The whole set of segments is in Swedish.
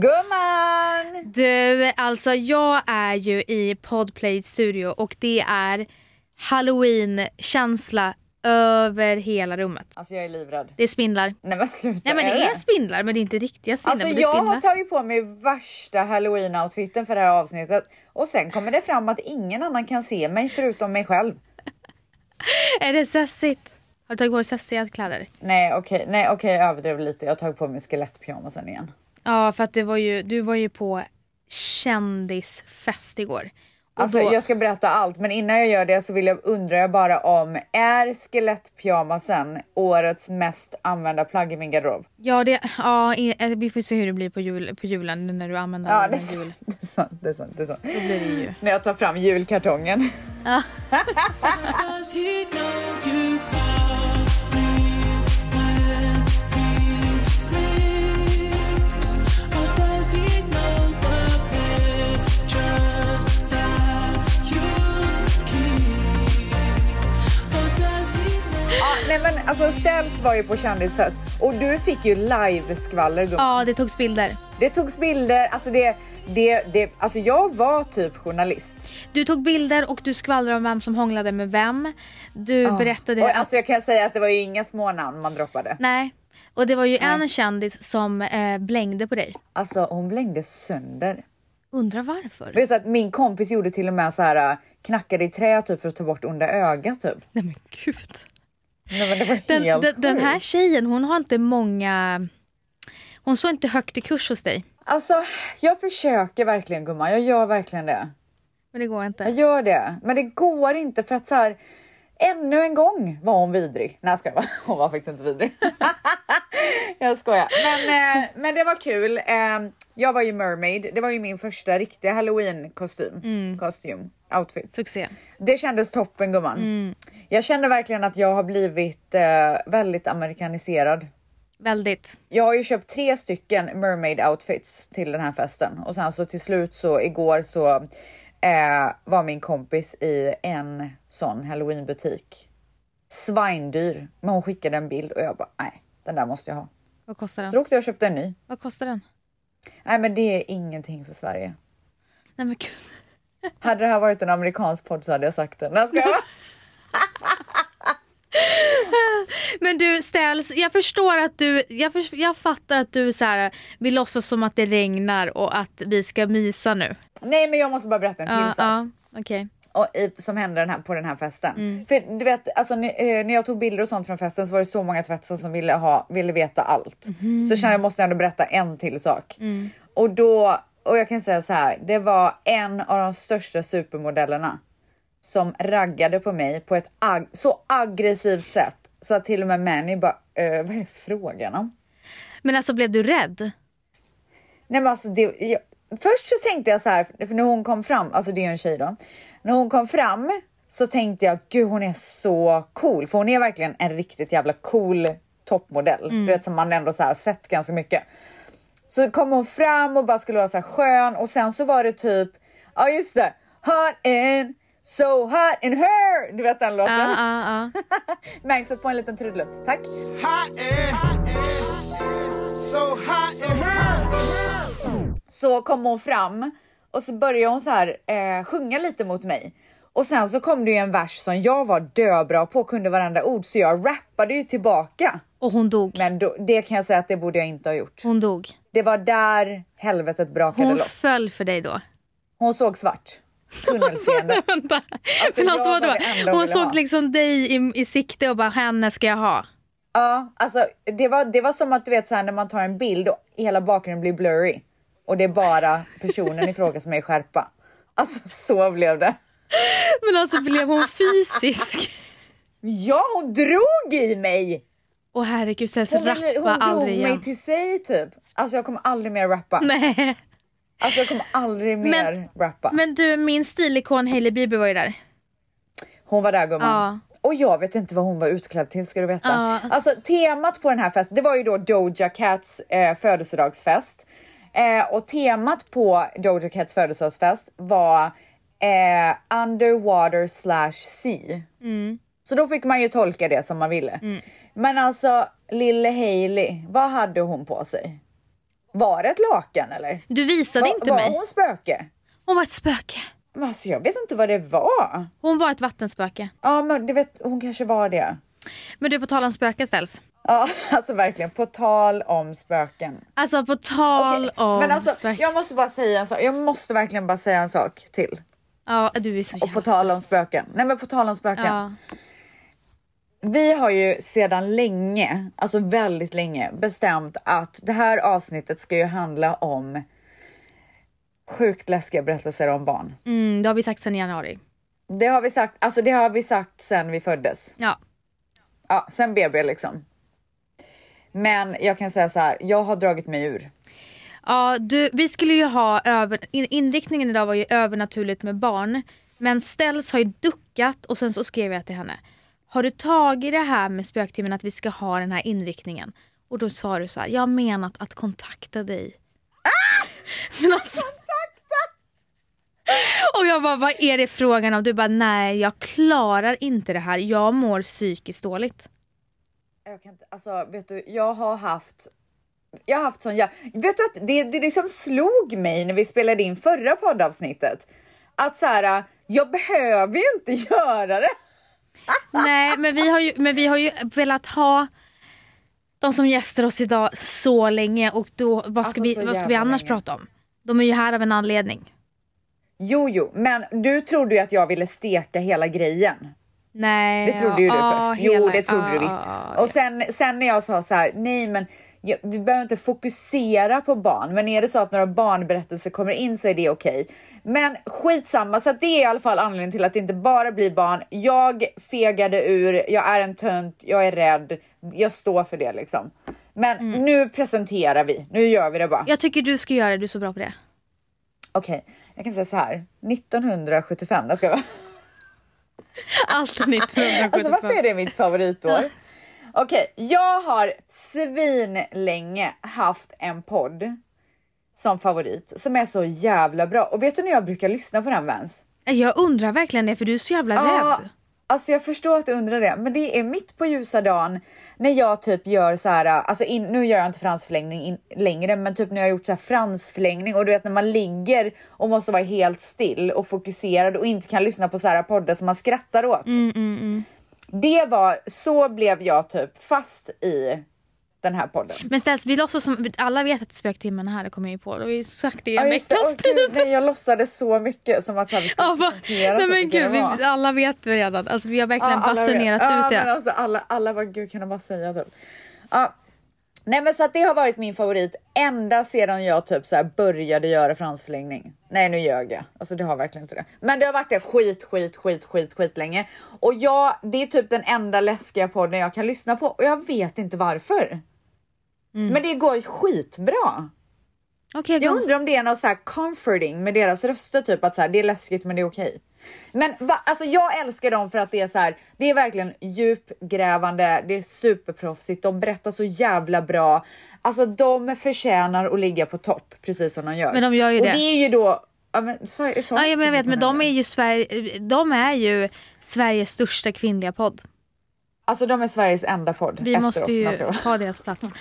Gumman! Du, alltså jag är ju i Podplay studio och det är halloween-känsla över hela rummet. Alltså jag är livrädd. Det är spindlar. Nej men sluta. Nej men det är spindlar men det är inte riktiga spindlar. Alltså jag spindlar. har tagit på mig värsta halloween-outfiten för det här avsnittet och sen kommer det fram att ingen annan kan se mig förutom mig själv. Är det sessigt? Har du tagit på dig sessiga kläder? Nej okej, nej okej jag överdrev lite. Jag har tagit på mig skelettpyjamasen igen. Ja för att det var ju, du var ju på kändisfest igår. Och Alltså då- jag ska berätta allt, men innan jag gör det så vill jag undrar jag bara om är skelettpyjamasen årets mest använda plagg i min garderob? Ja, det, ja eh, vi får se hur det blir på, jul, på julen nu när du använder Ja, den det är, i jul. sant, det är sant, det är sant, det är sant. Då blir det ju. När jag tar fram julkartongen. Ja. nej men alltså Ställs var ju på kändisfest och du fick ju live-skvaller ja, det togs bilder. Det togs bilder, alltså det, det, det, alltså jag var typ journalist. Du tog bilder och du skvallrade om vem som hånglade med vem. Du berättade Och att... alltså jag kan säga att det var ju inga små namn man droppade. Nej. Och det var ju en kändis som eh, blängde på dig. Alltså hon blängde sönder. Undrar varför? Vet du att min kompis gjorde till och med så här äh, knackade i trä typ för att ta bort onda ögat typ. Nej men gud. Nej, Den, den, den här tjejen hon har inte många... Hon står inte högt i kurs hos dig. Alltså jag försöker verkligen gumman, jag gör verkligen det. Men det går Jag inte. gör det, men det går inte för att så här. Ännu en gång var hon vidrig. Nej jag skojar bara. Hon var faktiskt inte vidrig. jag skojar. Men, eh, men det var kul. Eh, jag var ju mermaid. Det var ju min första riktiga halloween kostym. Kostym. Outfit. Succé. Det kändes toppen gumman. Jag kände verkligen att jag har blivit eh, väldigt amerikaniserad. Väldigt. Jag har ju köpt tre stycken mermaid outfits till den här festen och sen så till slut så igår så eh, var min kompis i en sån halloweenbutik. Svindyr, men hon skickade en bild och jag bara nej, den där måste jag ha. Vad kostar Så den? då åkte jag och köpte en ny. Vad kostar den? Nej, men det är ingenting för Sverige. Nej men gud. Hade det här varit en amerikansk podd så hade jag sagt det. Nej, ska jag? Men du Ställs, jag förstår att du, jag, för, jag fattar att du så här, vill låtsas som att det regnar och att vi ska mysa nu. nej, men jag måste bara berätta en till Ja, sak. ja, okej. och, i, som hände den här, på den här festen. För du vet, alltså, ni, eh, när jag tog bilder och sånt från festen så var det så många tvättisar som ville, ha, ville veta allt. Så jag kände jag måste ändå berätta en till sak. Och då, och jag kan säga så här, det var en av de största supermodellerna som raggade på mig på ett ag- så aggressivt sätt så att till och med Manny bara, eh, vad är det frågan om? Men alltså blev du rädd? Nej men alltså det, jag, först så tänkte jag så här, för när hon kom fram, alltså det är ju en tjej då. När hon kom fram så tänkte jag, gud hon är så cool. För hon är verkligen en riktigt jävla cool toppmodell. Du vet som man ändå så här sett ganska mycket. Så kom hon fram och bara skulle vara så här skön och sen så var det typ, ja just det, hot and so hot in her. Du vet den låten? Ja, ja, ja. Max, sätt på en liten trudelutt. Tack. so så kom hon fram och så började hon så här eh, sjunga lite mot mig. Och sen så kom det ju en vers som jag var döbra på, kunde varenda ord, så jag rappade ju tillbaka. Och hon dog. Men då, det kan jag säga att det borde jag inte ha gjort. Hon dog. Det var där helvetet brakade Hon loss. föll för dig då. Hon såg svart. Tunnelseende. Vänta. Alltså, Men alltså var vadå? hon Hon såg ha. liksom dig i, i sikte och bara henne ska jag ha. ja, alltså det var, det var som att du vet så här när man tar en bild och hela bakgrunden blir blurry. Och det är bara personen i fråga som är i skärpa. Alltså så blev det. Men alltså blev hon fysisk? Ja, hon drog i mig! Åh herregud, Cess, Hon, rappa hon drog aldrig mig igen. till sig typ. Alltså jag kommer aldrig mer rappa. Nej. Alltså jag kommer aldrig mer Men- rappa. Men du, min stilikon Hailey Bieber var ju där. Hon var där gumman. Ja. Och jag vet inte vad hon var utklädd till ska du veta. Ja. Alltså temat på den här festen, det var ju då Doja Cats eh, födelsedagsfest. Eh, och temat på Doja Cats födelsedagsfest var eh, underwater slash sea. Mm. Så då fick man ju tolka det som man ville. Men alltså lille Hailey, vad hade hon på sig? Var det ett lakan eller? Du visade Va, inte var mig. hon spöke? Hon var ett spöke. Men alltså jag vet inte vad det var. Hon var ett vattenspöke. Ja men du vet, hon kanske var det. Men du, på tal om spöken ställs. Ja alltså verkligen, på tal om spöken. Alltså på tal Okej, om men alltså spöken. jag måste bara säga en sak, jag måste verkligen bara säga en sak till. Ja, du är så Och på tal om spöken. Nej men på tal om spöken. Ja. Vi har ju sedan länge, alltså väldigt länge, bestämt att det här avsnittet ska ju handla om sjukt läskiga berättelser om barn. Mm, det har vi sagt sedan januari. Det har vi sagt, alltså det har vi sagt sedan vi föddes. Ja. Ja, sen BB liksom. Men jag kan säga så här, jag har dragit mig ur. Ja, du, vi skulle ju ha över, in, inriktningen idag var ju övernaturligt med barn. Men Ställs har ju duckat och sen så skrev jag till henne. Har du tagit det här med spöktimmen att vi ska ha den här inriktningen? Och då sa du så här, jag har menat att kontakta dig. Men alltså, och jag bara, vad är det frågan om? Du bara, nej jag klarar inte det här. Jag mår psykiskt dåligt. Jag kan inte, alltså vet du, jag har haft jag har haft sån, jag, vet du att det, det liksom slog mig när vi spelade in förra poddavsnittet. Att så här, jag behöver ju inte göra det. Nej, men vi, har ju, men vi har ju velat ha de som gäster oss idag så länge och då, vad ska, Alltså, vi, vad ska vi annars länge. prata om? De är ju här av en anledning. Jo, jo, men du trodde ju att jag ville steka hela grejen. Nej, Det trodde ju du ja, först. Jo, hela- det trodde du ja, visst. ja, Och sen, sen när jag sa så här, nej men vi behöver inte fokusera på barn, men är det så att några barnberättelser kommer in så är det okej. Men skitsamma, så det är i alla fall anledningen till att det inte bara blir barn. Jag fegade ur, jag är en tönt, jag är rädd, jag står för det liksom. Men Mm. nu presenterar vi, nu gör vi det bara. Jag tycker du ska göra det, du är så bra på det. Okej, jag kan säga så här, 1975, det ska vara. Allt 1975. Alltså varför är det mitt favoritår? Okej, jag har svinlänge haft en podd som favorit som är så jävla bra. Och vet du när jag brukar lyssna på den Vens? Jag undrar verkligen det för du är så jävla rädd. Alltså jag förstår att du undrar det, men det är mitt på ljusa dagen när jag typ gör så här, alltså in, nu gör jag inte fransförlängning in, längre, men typ när jag har gjort så här fransförlängning och du vet när man ligger och måste vara helt still och fokuserad och inte kan lyssna på så här poddar som man skrattar åt. Det var, så blev jag typ fast i den här podden. Men ställs, vi låtsas som, alla vet att spöktimmen är här, det kommer jag ju på. Har vi sagt det i Ja, en veckas Åh, gud, nej, jag låtsades så mycket som att så här, vi skulle Ja, presentera Nej så men gud, vi, alla vet vi redan. Alltså, vi har verkligen vet. basunerat ja, ut det. Men alltså, alla, alla bara, gud kan de bara säga typ. Ja. Nej men så att det har varit min favorit ända sedan jag typ så började göra fransförlängning. Nej nu ljög jag, alltså det har verkligen inte det. Men det har varit det skit, skit, skit, skit, skit länge. Och jag, det är typ den enda läskiga podden jag kan lyssna på och jag vet inte varför. Mm. Men det går skitbra. Okej, Jag undrar om det är något så comforting med deras röster, typ att så här, det är läskigt men det är okej. Men va, alltså jag älskar dem för att det är så här, det är verkligen djupgrävande, det är superproffsigt, de berättar så jävla bra. Alltså de förtjänar att ligga på topp, precis som de gör. Men de gör ju Och det. det är ju då, ja men så, så Ja, ja, men jag vet, men de är ju, Sverige, de är ju Sveriges största kvinnliga podd. Alltså de är Sveriges enda podd Vi måste oss. ju ta deras plats.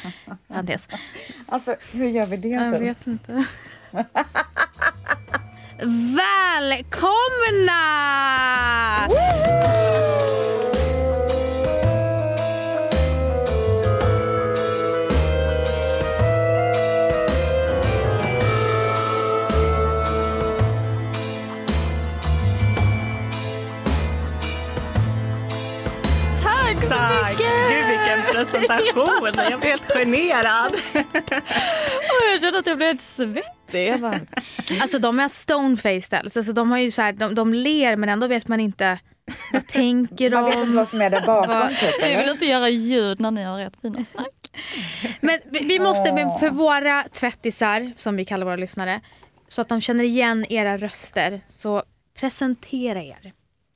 Alltså hur gör vi det? Jag vet inte. Välkomna! Woohoo! Presentation, jag blir helt generad. Jag kände att jag blev helt svettig. Bara, Alltså de är stonefaced alltså, alltså, de, har ju så här, de, de ler men ändå vet man inte vad tänker Man vet inte de. vad som är där bakom typ jag vill inte göra ljud när ni har ert fina snack. Men vi, vi måste, men för våra tvättisar som vi kallar våra lyssnare, så att de känner igen era röster, så presentera er.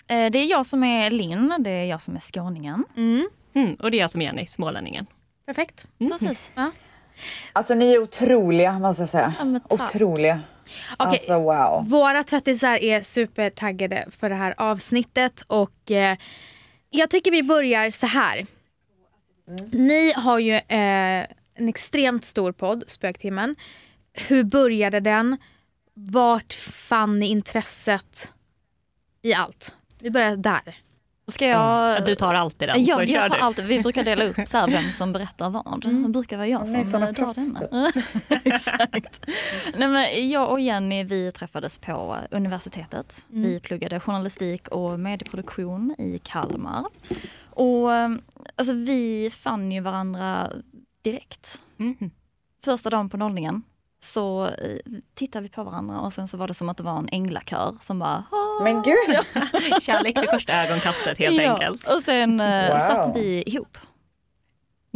Eh, Det är jag som är Linn, det är jag som är skåningen. Mm, Mm, och det är jag som är Jenny, smålänningen. perfekt. Precis. Ja. Alltså ni är otroliga måste jag säga. Ja. Otroliga. Okej. Alltså wow. Våra tvättisar är supertaggade för det här avsnittet och eh, jag tycker vi börjar så här. Ni har ju eh, en extremt stor podd, Spöktimmen. Hur började den? Vart fann ni intresset i allt? Vi börjar där. Ska jag... Ja, du tar alltid den, Ja, kör jag tar alltid, vi brukar dela upp så här vem som berättar vad. Det brukar vara jag som drar denna. Exakt. Nej, men jag och Jenny vi träffades på universitetet. Vi pluggade journalistik och medieproduktion i Kalmar. Och eh, alltså, vi fann ju varandra direkt. Mhm. Första dagen på nollningen så eh, tittade vi på varandra och sen så var det som att det var en änglakör som bara "Ah." Men gud! Kärlek vid första ögonkastet helt ja. enkelt. Och sen eh, Wow. satt vi ihop.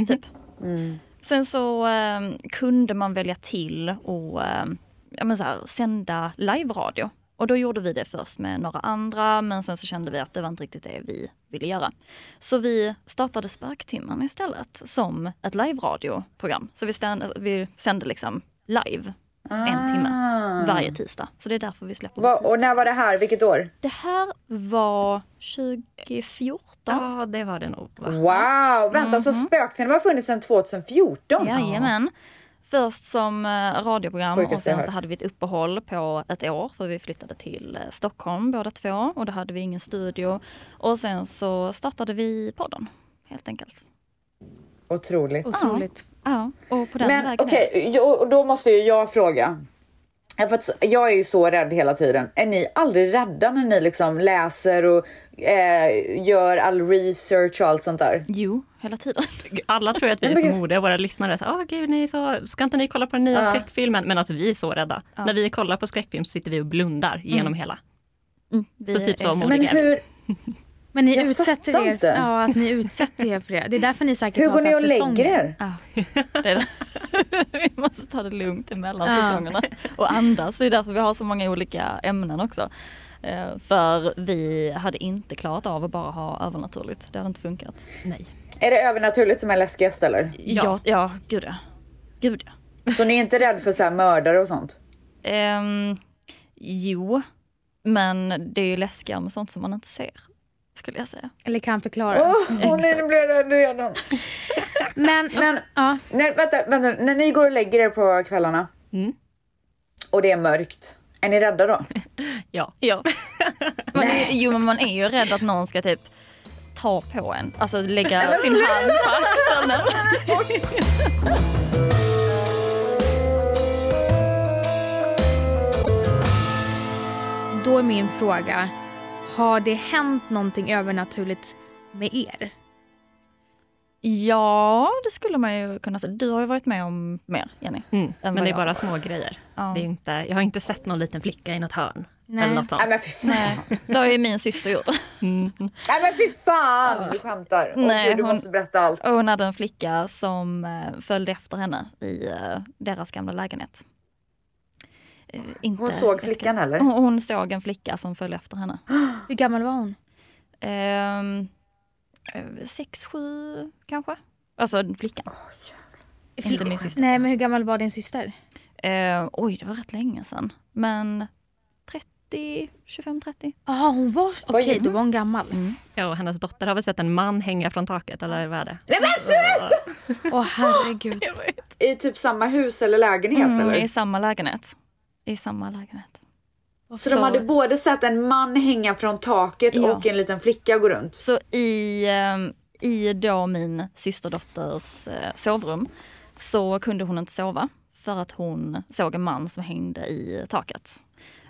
Typ. Mm. Sen så eh, kunde man välja till och eh, ja, men så här, sända live-radio. Och då gjorde vi det först med några andra men sen så kände vi att det var inte riktigt det vi ville göra. Så vi startade Spöktimmen istället som ett live-radioprogram. Så vi, ständ, vi sände liksom live en timme Ah. varje tisdag. Så det är därför vi släpper Va, och när var det här? Vilket år? Det här var 2014. Ja, det var det nog. Va? Wow! Vänta, så Spöktimmen har funnits sedan 2014? Jajamän. Först som eh, radioprogram och Sjukaste jag sen så hade vi ett uppehåll på ett år för vi flyttade till eh, Stockholm båda två och då hade vi ingen studio. Och sen så startade vi podden helt enkelt. Otroligt. Otroligt. Ja, och på den Men vägen okej, jo, och då måste ju jag fråga. Ja, För att jag är ju så rädd hela tiden. Är ni aldrig rädda när ni liksom läser och eh, gör all research och allt sånt där? Jo, hela tiden. Alla tror att vi är så modiga, våra lyssnare. Så, oh, gud, ni är så, ska inte ni kolla på den nya Ja. skräckfilmen? Men alltså vi är så rädda. När vi kollar på skräckfilm så sitter vi och blundar genom hela. Mm, Så typ så- modiga. Men hur, Men ni Jag utsätter er, inte. ja, att ni utsätter er för det. Det är därför ni säkert hur går ni och lägger säsonger. er? Ja, det är det. vi måste ta det lugnt emellan Ja. säsongerna och andas. Det är därför vi har så många olika ämnen också. Eh, För vi hade inte klarat av att bara ha övernaturligt. Det hade inte funkat. Nej. Är det övernaturligt som är läskigast eller? Ja, ja gud ja. Gud ja. Så ni är inte rädd för så här mördare och sånt? Ehm, jo, men det är ju läskigare med sånt som man inte ser. Skulle jag säga. Eller kan förklara. Åh, oh, nej, nu blir jag rädd redan. Men, Men ja, när, vänta, vänta, när ni går och lägger er på kvällarna Mm. och det är mörkt, är ni rädda då? Ja. Ja. Man är, jo, men man är ju rädd att någon ska typ ta på en. Alltså lägga sin hand på axeln. då är min fråga. Har det hänt någonting övernaturligt med er? Ja, det skulle man ju kunna säga. Du har ju varit med om mer, Jenny. Mm. Men det är jag. bara små grejer. Ja. Det är inte, jag har inte sett någon liten flicka i något hörn. Nej. Eller något sånt. Nej men fy fan! Nej, det har ju min syster gjort. Mm. Nej men fy fan! Du skämtar. Nej, gud, du hon- måste berätta allt. Och hon hade en flicka som eh, följde efter henne i eh, deras gamla lägenhet. Eh, inte Hon såg flickan eller? Hon, hon såg en flicka som följde efter henne. Hur gammal var hon? Ehm, eh, sex, sju kanske. Alltså flickan. Inte min syster. Nej, men hur gammal var din syster? Eh, oj, det var rätt länge sedan. Men 30, 25-30. Ja, hon var... Okej, gjorde då var hon gammal. Ja, och hennes dotter har väl sett en man hänga från taket eller vad är det? Nej men sluta! Åh herregud. I typ samma hus eller lägenhet Mm, eller? I samma lägenhet. I samma lägenhet. Så, de hade både sett en man hänga från taket Ja. och en liten flicka gå runt? Så i, ehm, i då min systerdotters eh, sovrum så kunde hon inte sova för att hon såg en man som hängde i taket.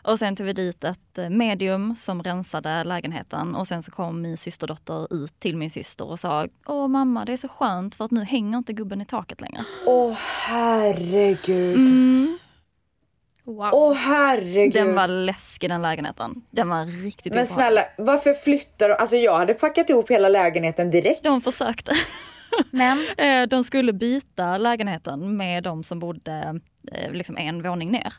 Och sen tog vi dit ett eh, medium som rensade lägenheten och sen så kom min systerdotter ut till min syster och sa Åh mamma det är så skönt för att nu hänger inte gubben i taket längre. Åh herregud. Mm. Wow. Åh herregud. Den var läskig den lägenheten. Den var riktigt Men snälla, varför flyttar de? Alltså jag hade packat ihop hela lägenheten direkt. De försökte. Men Eh, De skulle byta lägenheten med de som bodde eh, liksom en våning ner.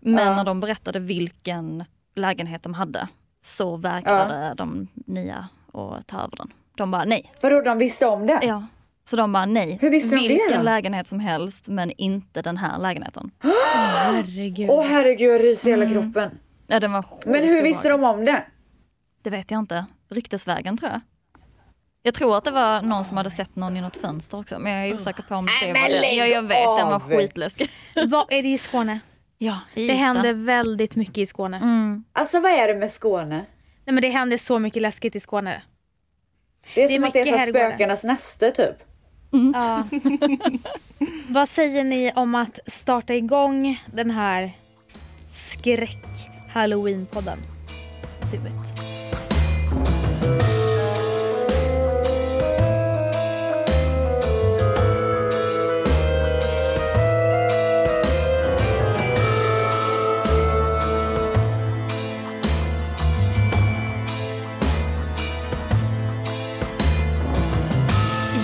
Men Ja. när de berättade vilken lägenhet de hade så vägrade de nya att ta över den. De bara nej. Vadå, de visste om det? Ja. Så de bara nej. Hur visste de det Vilken då? lägenhet som helst men inte den här lägenheten. herregud. Åh herregud, jag ryser i hela kroppen. Ja, den var Men hur visste de om det? Det vet jag inte. Ryktesvägen tror jag. Jag tror att det var någon som hade sett någon i något fönster också men jag är osäker på om det var det. lägg Ja, jag vet, den var skitläskig. Vad är det i Skåne? Ja, i Det Ystad. händer väldigt mycket i Skåne. Mm. Alltså vad är det med Skåne? Nej men det händer så mycket läskigt i Skåne. Det är, Det är som att det är mycket så här herrgårdar. spökarnas näste typ. Ja. Vad säger ni om att starta igång den här skräck halloween-podden? Do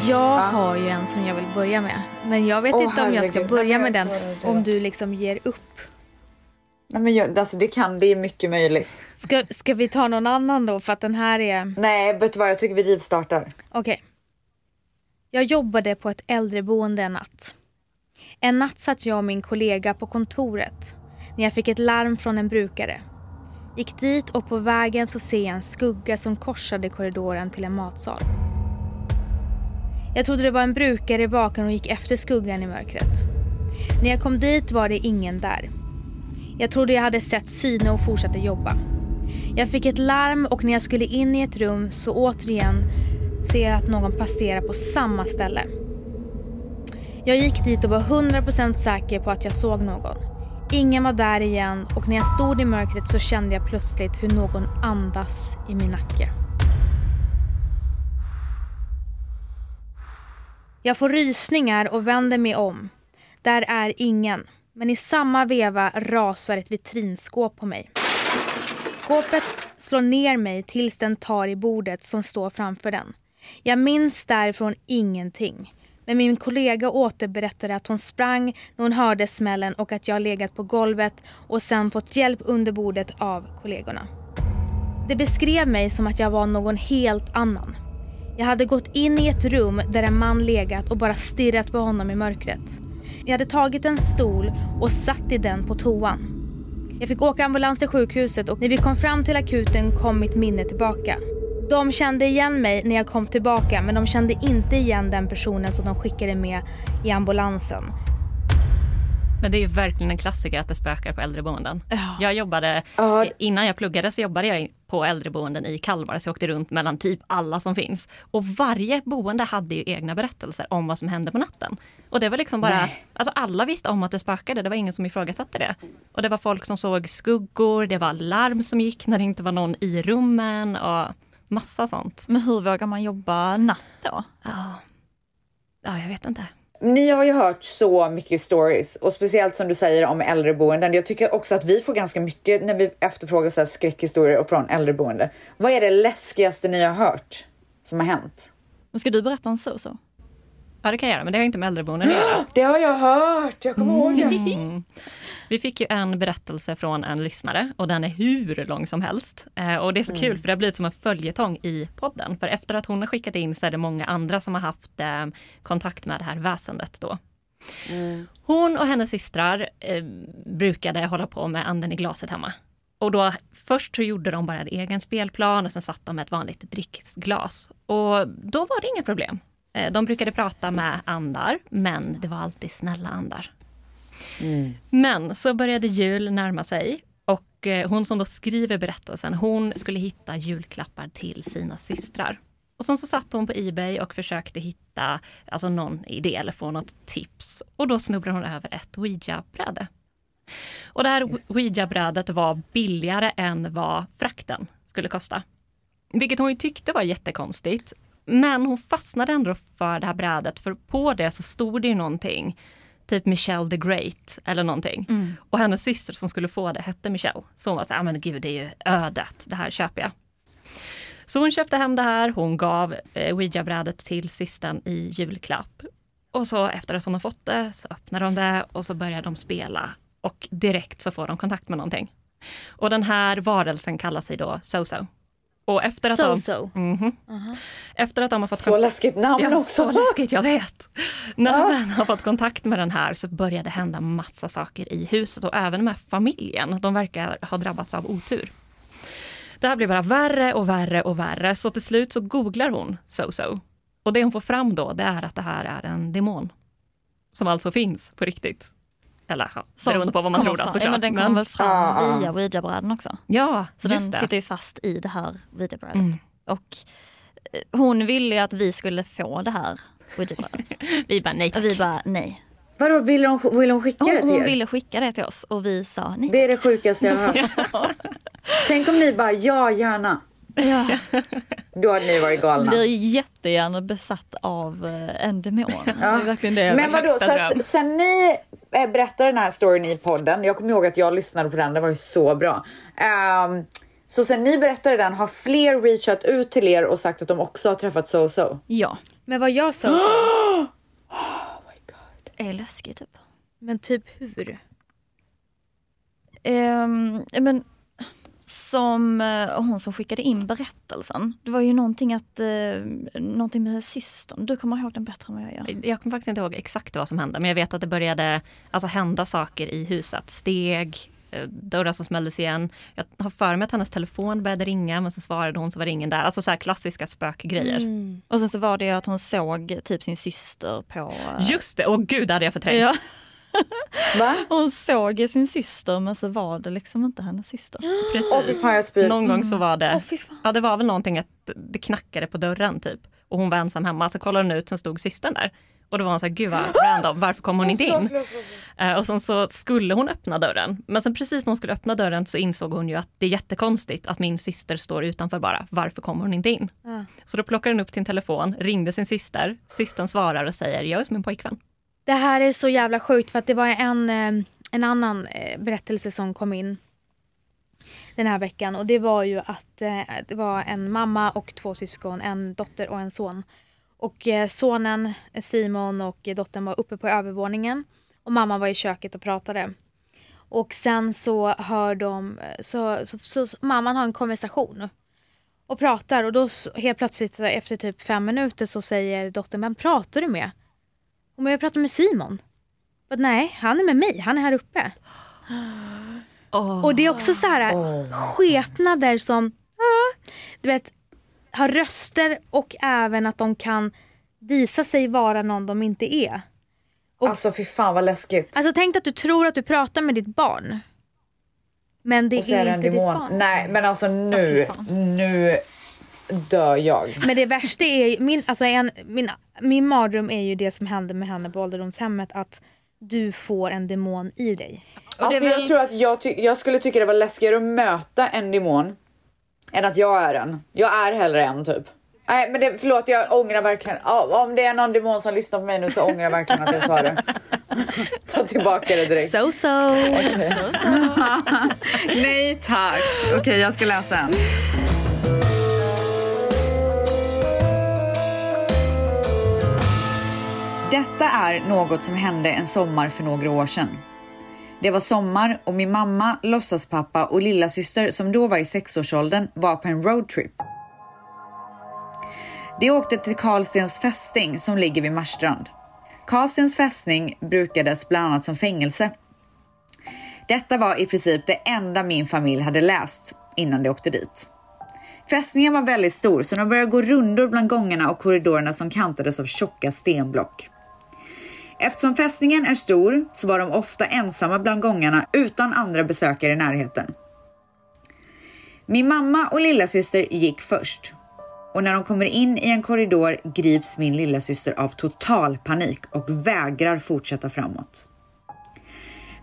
Jag har ju en som jag vill börja med. Men jag vet Åh, inte om jag ska börja med den. Om du liksom ger upp. Nej men jag, alltså det kan, det är mycket möjligt. Ska, ska vi ta någon annan då? För att den här är... Nej vet du vad, jag tycker vi rivstartar. Okej. Jag jobbade på ett äldreboende en natt. En natt satt jag och min kollega på kontoret när jag fick ett larm från en brukare. Gick dit och på vägen så ser jag en skugga som korsade korridoren till en matsal. Jag trodde det var en brukare i baken och gick efter skuggan i mörkret. När jag kom dit var det ingen där. Jag trodde jag hade sett syne och fortsatte jobba. Jag fick ett larm och när jag skulle in i ett rum så återigen ser jag att någon passerar på samma ställe. Jag gick dit och var 100% säker på att jag såg någon. Ingen var där igen och när jag stod i mörkret så kände jag plötsligt hur någon andas i min nacke. Jag får rysningar och vänder mig om. Där är ingen. Men i samma veva rasar ett vitrinskåp på mig. Skåpet slår ner mig tills den tar i bordet som står framför den. Jag minns därifrån ingenting. Men min kollega återberättade att hon sprang när hon hörde smällen och att jag legat på golvet och sen fått hjälp under bordet av kollegorna. Det beskrev mig som att jag var någon helt annan. Jag hade gått in i ett rum där en man legat och bara stirrat på honom i mörkret. Jag hade tagit en stol och satt i den på toan. Jag fick åka ambulans till sjukhuset och när vi kom fram till akuten kom mitt minne tillbaka. De kände igen mig när jag kom tillbaka men de kände inte igen den personen som de skickade med i ambulansen. Men det är ju verkligen en klassiker att det spökar på äldreboenden. Jag jobbade, Ja. innan jag pluggade så jobbade jag på äldreboenden i Kalmar så jag åkte runt mellan typ alla som finns. Och varje boende hade ju egna berättelser om vad som hände på natten. Och det var liksom bara, Nej. alltså alla visste om att det spökade, det var ingen som ifrågasatte det. Och det var folk som såg skuggor, det var larm som gick när det inte var någon i rummen och massa sånt. Men hur vågar man jobba natt då? Ja, ja jag vet inte. Ni har ju hört så mycket stories och speciellt som du säger om äldreboenden. Jag tycker också att vi får ganska mycket när vi efterfrågar så här skräckhistorier från äldreboende. Vad är det läskigaste ni har hört som har hänt? Ska du berätta om så så? Ja det kan jag göra, men det har inte med äldreboenden att göra. Det har jag hört, jag kommer ihåg det. Mm. Vi fick ju en berättelse från en lyssnare och den är hur lång som helst. Eh, och det är så kul för det har blivit som en följetong i podden. För efter att hon har skickat in så är det många andra som har haft eh, kontakt med det här väsendet då. Hon och hennes systrar eh, brukade hålla på med anden i glaset hemma. Och då först så gjorde de bara en egen spelplan och sen satt de med ett vanligt dricksglas. Och då var det inga problem. Eh, De brukade prata med andar, men det var alltid snälla andar. Men så började jul närma sig och eh, hon som då skriver berättelsen, hon skulle hitta julklappar till sina systrar. Och sen så satt hon på Ebay och försökte hitta alltså någon idé eller få något tips. Och då snubblade hon över ett ouija-bräde. Och det här ouija-brädet var billigare än vad frakten skulle kosta. Vilket hon tyckte var jättekonstigt. Men hon fastnade ändå för det här brädet för på det så stod det ju någonting. Typ Michelle the Great eller någonting. Och hennes syster som skulle få det hette Michelle. Så hon var så här, "Ah, men gud det är ju ödet, det här köper jag. Så hon köpte hem det här, hon gav eh, ouija-brädet till systern i julklapp. Och så efter att hon har fått det så öppnar de det och så börjar de spela. Och direkt så får de kontakt med någonting. Och den här varelsen kallar sig då So-So. Och efter att de... So-so. Mhm. Efter att de har fått Så läskigt namn Ja, också. så läskigt, jag vet. När de väl har fått kontakt med den här så börjar det hända massa saker i huset och även med familjen. De verkar ha drabbats av otur. Det här blir bara värre och värre och värre så till slut så googlar hon so-so. Och det hon får fram då det är att det här är en demon. Som alltså finns på riktigt. Eller ja, beroende på vad man tror då såklart. Ja, men den Men- kommer väl fram Ja, ja. via ouija-brädan också. Ja, Så den det. sitter ju fast i det här ouija-brädet. Mm. Och eh, hon ville ju att vi skulle få det här ouija-brädet. Vi bara nej Och tack. vi bara nej. Vadå, vill hon, vill hon skicka det Hon, till hon er? ville skicka det till oss och vi sa nej. Det är det sjukaste jag har hört. Tänk om ni bara, ja gärna. Ja. Då hade ni varit galna. Blir jättegärna besatt av eh, en demon. Det är verkligen det. Men vadå, så att, sen ni berättade den här storyn i podden, jag kommer ihåg att jag lyssnade på den, det var ju så bra. Ehm, så sen ni berättade den har fler reachat ut till er och sagt att de också har träffat So-So. Ja, Men vad jag sa så, är läskigt typ. men typ hur? Ehm, men som eh, hon som skickade in berättelsen. Det var ju någonting att, eh, någonting med systern. Du kommer ihåg den bättre än vad jag gör. Jag kommer faktiskt inte ihåg exakt vad som hände men jag vet att det började alltså, hända saker i huset. Steg, eh, dörrar som smälldes igen. Jag har för mig att hennes telefon började ringa men så svarade hon så var det ingen där. Alltså så här klassiska spökgrejer. Mm. Och sen så var det ju att hon såg typ sin syster på... eh, Just det, åh gud det hade jag förträngt. Ja, Va? hon såg ju sin syster men så var det liksom inte hennes syster. Precis. Spyr. Någon gång så var det, fan. ja det var väl någonting att det knackade på dörren typ. Och hon var ensam hemma, så kollade hon ut, sen stod systern där. Och då var hon så här, gud vad random, varför kom hon inte in? Eh, och sen så skulle hon öppna dörren. Men sen precis när hon skulle öppna dörren så insåg hon ju att det är jättekonstigt att min syster står utanför bara. Varför kommer hon inte in? Så då plockade hon upp sin telefon, ringde sin syster. Systern svarar och säger, jag är hos min pojkvän. Det här är så jävla sjukt för att det var en, eh, en annan eh, berättelse som kom in den här veckan och det var ju att eh, det var en mamma och två syskon, en dotter och en son. Och sonen Simon och dottern var uppe på övervåningen och mamman var i köket och pratade. Och sen så hör de, så, så, så, så mamman har en konversation och pratar och då helt plötsligt efter typ fem minuter så säger dottern, vem pratar du med? Och men jag pratar med Simon. Men nej, han är med mig, han är här uppe. Och det är också så här skepnader som, ah, du vet, har röster och även att de kan visa sig vara någon de inte är. Och- Alltså fy fan vad läskigt. Alltså tänk att du tror att du pratar med ditt barn. Men det är är inte ditt barn. Nej men alltså nu, fan. nu dör jag. Men det värsta är ju, min, alltså en, min, min mardröm är ju det som hände med henne på ålderdomshemmet. Att du får en demon i dig. Alltså väl- jag tror att jag, ty- jag skulle tycka det var läskigare att möta en demon än att jag är en. Jag är hellre en typ. Nej men det, förlåt jag ångrar verkligen. Om det är någon demon som lyssnar på mig nu så ångrar jag verkligen att jag sa det. Ta tillbaka det direkt. So so. Nej tack. Okej jag ska läsa en. Detta är något som hände en sommar för några år sedan. Det var sommar och min mamma, låtsaspappa och lilla syster som då var i sexårsåldern var på en roadtrip. De åkte till Karlstens fästing som ligger vid Marstrand. Karlstens fästning brukades bland annat som fängelse detta var i princip det enda min familj hade läst innan de åkte dit. Fästningen var väldigt stor så de började gå rundor bland gångarna och korridorerna som kantades av tjocka stenblock. Eftersom fästningen är stor så var de ofta ensamma bland gångarna utan andra besökare i närheten. Min mamma och lillasyster gick först och när de kommer in i en korridor grips min lillasyster av total panik och vägrar fortsätta framåt.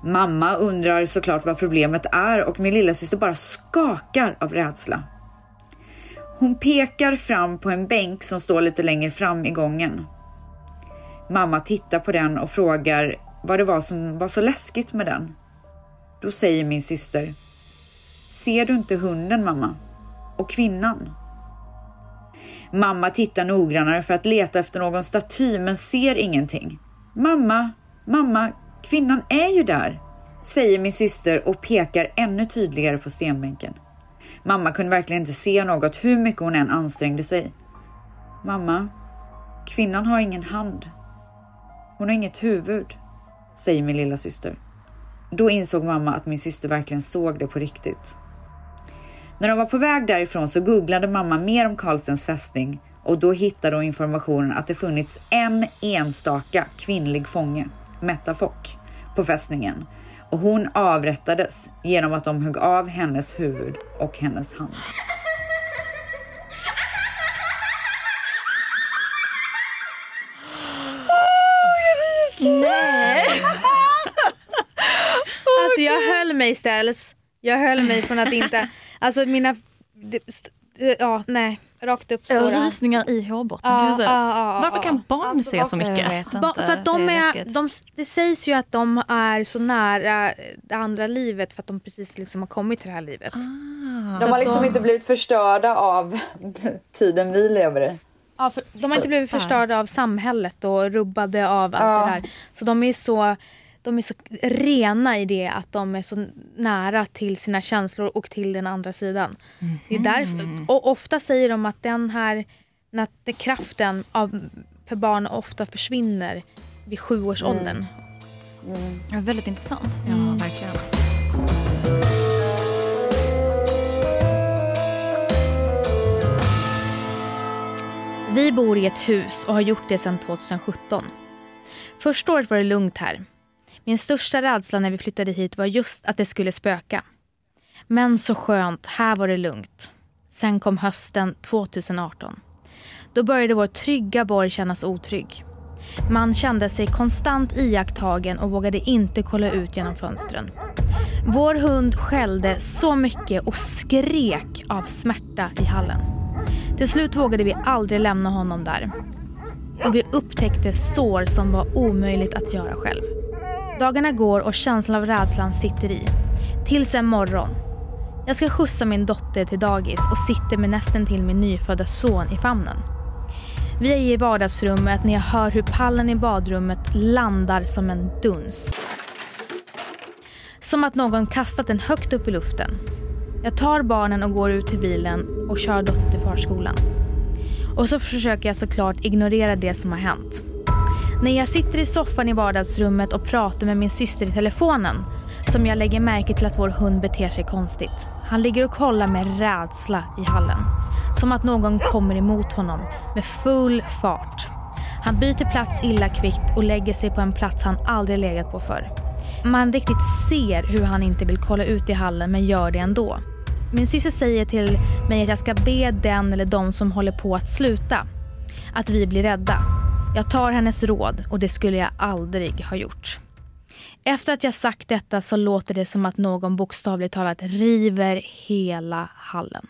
Mamma undrar såklart vad problemet är och min lillasyster bara skakar av rädsla. Hon pekar fram på en bänk som står lite längre fram i gången. Mamma tittar på den och frågar vad det var som var så läskigt med den. Då säger min syster Ser du inte hunden mamma? Och kvinnan? Mamma tittar noggrannare för att leta efter någon staty men ser ingenting. Mamma, mamma, kvinnan är ju där, säger min syster och pekar ännu tydligare på stenbänken. Mamma kunde verkligen inte se något hur mycket hon än ansträngde sig. Mamma, kvinnan har ingen hand. Hon har inget huvud, säger min lilla syster. Då insåg mamma att min syster verkligen såg det på riktigt. När de var på väg därifrån så googlade mamma mer om Karlstens fästning och då hittade hon informationen att det funnits en enstaka kvinnlig fånge, Metta Fock, på fästningen och hon avrättades genom att de högg av hennes huvud och hennes hand. Nej! Alltså jag höll mig ställs. Jag höll mig från att inte, alltså mina, ja nej, rakt upp stora. rysningar i hårbotten kan Ja, jag säga. ja, ja, Varför kan barn se så mycket? Ba, för att de det är, de, det sägs ju att de är så nära det andra livet för att de precis liksom har kommit till det här livet. De har liksom inte blivit förstörda av tiden vi lever i. Ja, för de har inte blivit förstörda av samhället och rubbade av allt Ja. det där. Så de är så de är så rena i det att de är så nära till sina känslor och till den andra sidan. Det är därför, och ofta säger de att den här den kraften av, för barn ofta försvinner vid sjuårsåldern. Ja, väldigt intressant. Ja, verkligen. Vi bor i ett hus och har gjort det sedan 2017. Första året var det lugnt här. Min största rädsla när vi flyttade hit var just att det skulle spöka. Men så skönt, här var det lugnt. Sen kom hösten 2018. Då började vår trygga borg kännas otrygg. Man kände sig konstant iakttagen och vågade inte kolla ut genom fönstren. Vår hund skällde så mycket och skrek av smärta i hallen. Till slut vågade vi aldrig lämna honom där. Och vi upptäckte sår som var omöjligt att göra själv. Dagarna går och känslan av rädslan sitter i. Tills en morgon. Jag ska skjutsa min dotter till dagis och sitter med nästan till min nyfödda son i famnen. Vi är i vardagsrummet när jag hör hur pallen i badrummet landar som en duns. Som att någon kastat den högt upp i luften. Jag tar barnen och går ut till bilen och kör dottern till förskolan. Och så försöker jag såklart ignorera det som har hänt. När jag sitter i soffan i vardagsrummet och pratar med min syster i telefonen som jag lägger märke till att vår hund beter sig konstigt. Han ligger och kollar med rädsla i hallen. Som att någon kommer emot honom med full fart. Han byter plats illa kvickt och lägger sig på en plats han aldrig legat på förr. Man riktigt ser hur han inte vill kolla ut i hallen men gör det ändå. Min syster säger till mig att jag ska be den eller de som håller på att sluta. Att vi blir rädda. Jag tar hennes råd och det skulle jag aldrig ha gjort. Efter att jag sagt detta så låter det som att någon bokstavligt talat river hela hallen.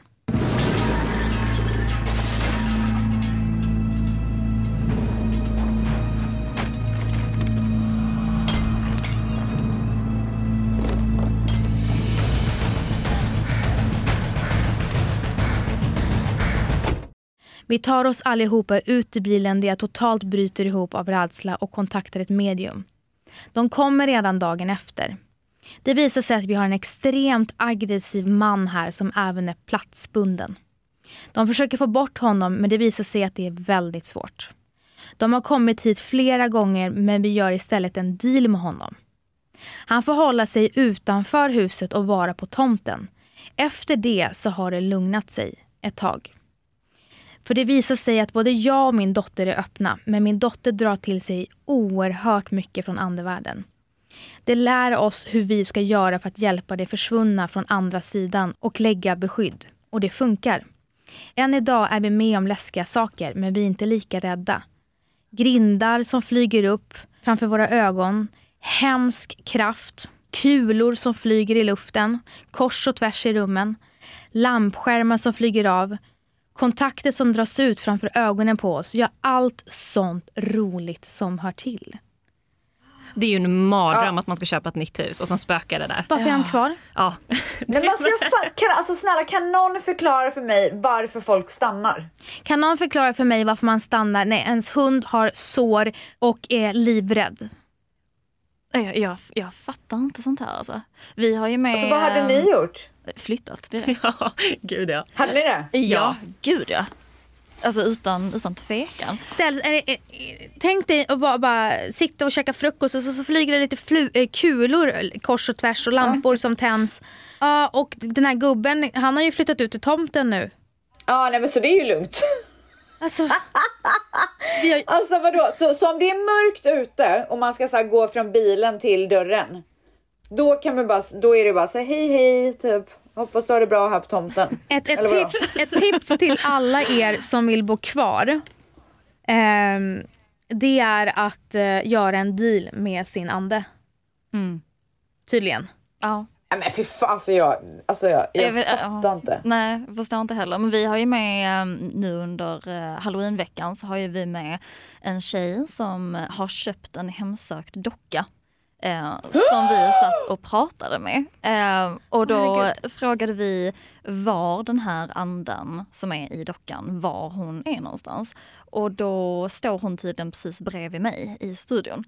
Vi tar oss allihopa ut i bilen där jag totalt bryter ihop av rädsla och kontaktar ett medium. De kommer redan dagen efter. Det visar sig att vi har en extremt aggressiv man här som även är platsbunden. De försöker få bort honom men det visar sig att det är väldigt svårt. De har kommit hit flera gånger men vi gör istället en deal med honom. Han får hålla sig utanför huset och vara på tomten. Efter det så har det lugnat sig ett tag. För det visar sig att både jag och min dotter är öppna men min dotter drar till sig oerhört mycket från andevärlden. Det lär oss hur vi ska göra för att hjälpa det försvunna från andra sidan och lägga beskydd. Och det funkar. Än idag är vi med om läskiga saker men vi är inte lika rädda. Grindar som flyger upp framför våra ögon, hemsk kraft, kulor som flyger i luften, kors och tvärs i rummen, lampskärmar som flyger av, kontakter som dras ut framför ögonen på oss. Ja, allt sånt roligt som hör till. Det är ju en mardröm att man ska köpa ett nytt hus och sen spökar det där. Varför är de kvar? Ja. Nej, men alltså, jag fa- kan, alltså snälla kan någon förklara för mig varför folk stannar? Kan någon förklara för mig varför man stannar när ens hund har sår och är livrädd? Jag, jag, jag fattar inte sånt här alltså. Vi har ju med Alltså vad hade ni gjort? Flyttat direkt. ja, gud ja. Hade ni det? Ja, gud ja. Alltså utan, utan tvekan. Ställs, det, är, tänk dig att bara, bara sitta och käka frukost och så, så flyger det lite flu, eh, kulor kors och tvärs och lampor som tänds. Ja, och den här gubben, han har ju flyttat ut till tomten nu. Ja, nej men så det är ju lugnt. Alltså, har, Alltså vadå, så, så om det är mörkt ute och man ska så här, gå från bilen till dörren. Då kan man bara, då är det bara så här, hej hej typ. Hoppas du har det bra här på tomten. ett, ett, tips, ett tips till alla er som vill bo kvar. ehm, det är att eh, göra en deal med sin ande. Mm. Tydligen. Ja. Nej men fy fan, alltså jag, alltså jag, jag, Jag vet- fattar ja. inte. Nej, jag förstår inte heller. Men vi har ju med eh, nu under eh, halloweenveckan så har ju vi med en tjej som eh, har köpt en hemsökt docka. Eh, som vi satt och pratade med. Eh, och då Herregud. frågade vi var den här anden som är i dockan, var hon är någonstans. Och då står hon tydligen precis bredvid mig i studion.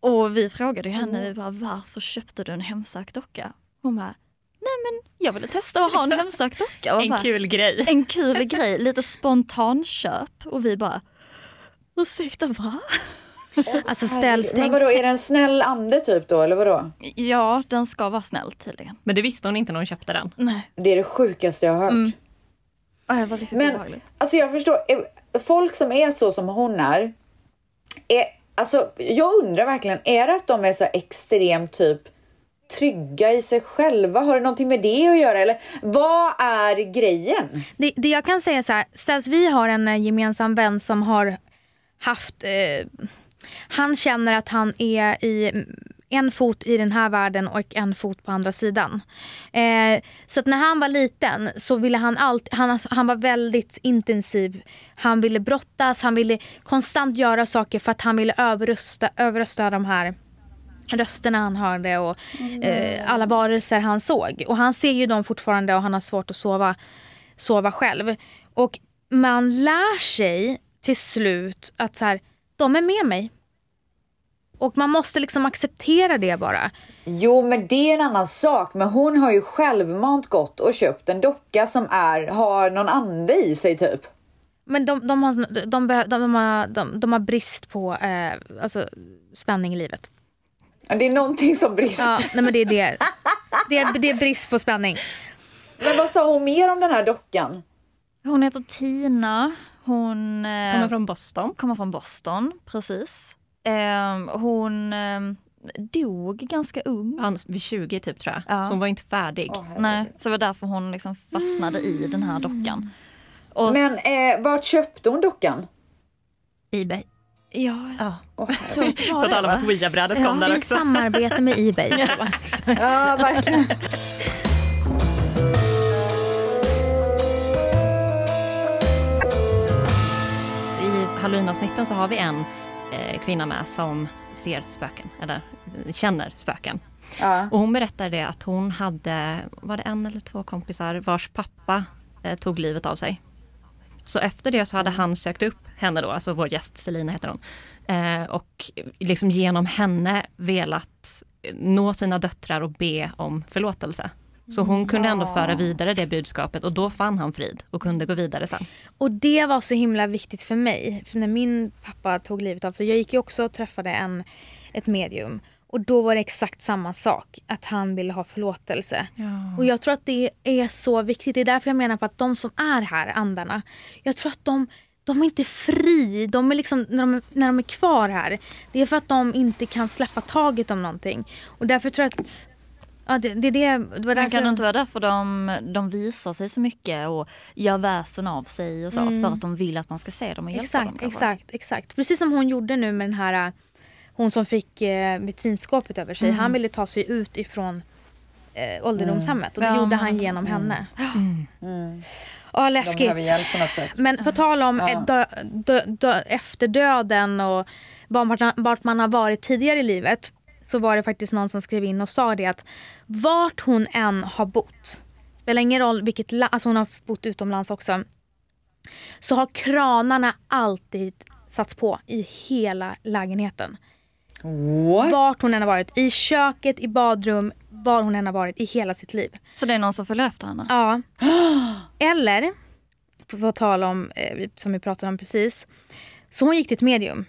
Och vi frågade henne vi bara, varför köpte du en hemsökt docka? Hon bara, nej men jag ville testa att ha en hemsökt docka. Och En bara, kul grej. en kul grej, lite spontanköp. Och vi bara, ursäkta va? Alltså ställs, Men vadå, är det en snäll ande typ då eller vadå? Ja, den ska vara snäll tydligen. Men det visste hon inte när hon köpte den. Nej, Det är det sjukaste jag har hört. Mm. ja, det var riktigt Men obehagligt. alltså jag förstår, eh, folk som är så som hon är, är alltså jag undrar verkligen, är det att de är så extremt typ trygga i sig själva? Har det någonting med det att göra eller vad är grejen? det, det jag kan säga så här, ställs vi har en eh, gemensam vän som har haft, eh, han känner att han är i mm, en fot i den här världen och en fot på andra sidan. Eh, så när han var liten så ville han alltid, han, han var väldigt intensiv. Han ville brottas, han ville konstant göra saker för att han ville överrösta, överrösta de här rösterna han hörde och eh, alla varelser han såg. Och han ser ju dem fortfarande och han har svårt att sova, sova själv. Och man lär sig till slut att så här, de är med mig. Och man måste liksom acceptera det bara. Jo, men det är en annan sak. Men hon har ju självmant gått och köpt en docka som är, har någon ande i sig typ. Men de, de, har, de, behö- de, har, de, de har brist på eh, alltså, spänning i livet. Ja, Det är någonting som brister. Ja, nej men det är det. Det är, det är brist på spänning. Men vad sa hon mer om den här dockan? Hon heter Tina. Hon eh, Kommer från Boston. kommer från Boston, precis. Eh, hon eh, dog ganska ung. Han, vid 20 typ tror jag. Ja. Så hon var inte färdig. Nej, så det var därför hon liksom fastnade i den här dockan. Och Men eh, vart köpte hon dockan? Ebay. ja, Ja. Åh, herregud. tror att det var På det, tal om att Ouija-brädet kom där I också. samarbete med Ebay. ja, verkligen. I halloweenavsnitten så har vi en kvinna med som ser spöken, eller eh, känner spöken. Ja. Och hon berättade det att hon hade, var det en eller två kompisar vars pappa eh, tog livet av sig. Så efter det så hade han sökt upp henne då, alltså vår gäst Selina heter hon. Eh, och liksom genom henne velat nå sina döttrar och be om förlåtelse. Så hon kunde ändå föra vidare det budskapet och då fann han frid och kunde gå vidare sen. Och det var så himla viktigt för mig. För när min pappa tog livet av sig, jag gick ju också och träffade en, ett medium. Och då var det exakt samma sak, att han ville ha förlåtelse. Och jag tror att det är så viktigt. Det är därför jag menar på att de som är här, andarna, jag tror att de, de är inte fri. De är liksom, när, de, är- när de är kvar här, det är för att de inte kan släppa taget om någonting. Och därför tror jag att Ja, det, det, det, det var Men därför... kan det inte vara därför de, de visar sig så mycket och gör väsen av sig och så? För att de vill att man ska se dem och hjälpa dem Exakt, kanske? exakt, exakt. Precis som hon gjorde nu med den här hon som fick eh, vitrinskåpet över sig. Han ville ta sig ut ifrån eh, ålderdomshemmet och det Ja, gjorde han genom henne. Mm. Ja, De läskigt. behöver hjälp på något sätt. Men på tal om Ja. eh, dö, dö, dö, efter döden och vart man, vart man har varit tidigare i livet så var det faktiskt någon som skrev in och sa det att vart hon än har bott, spelar ingen roll vilket land, alltså hon har bott utomlands också, så har kranarna alltid satts på i hela lägenheten. What? Vart hon än har varit, i köket, i badrum, var hon än har varit i hela sitt liv. Så det är någon som följer efter henne? Ja. Eller på tal om, eh, som vi pratade om precis. Så hon gick till ett medium.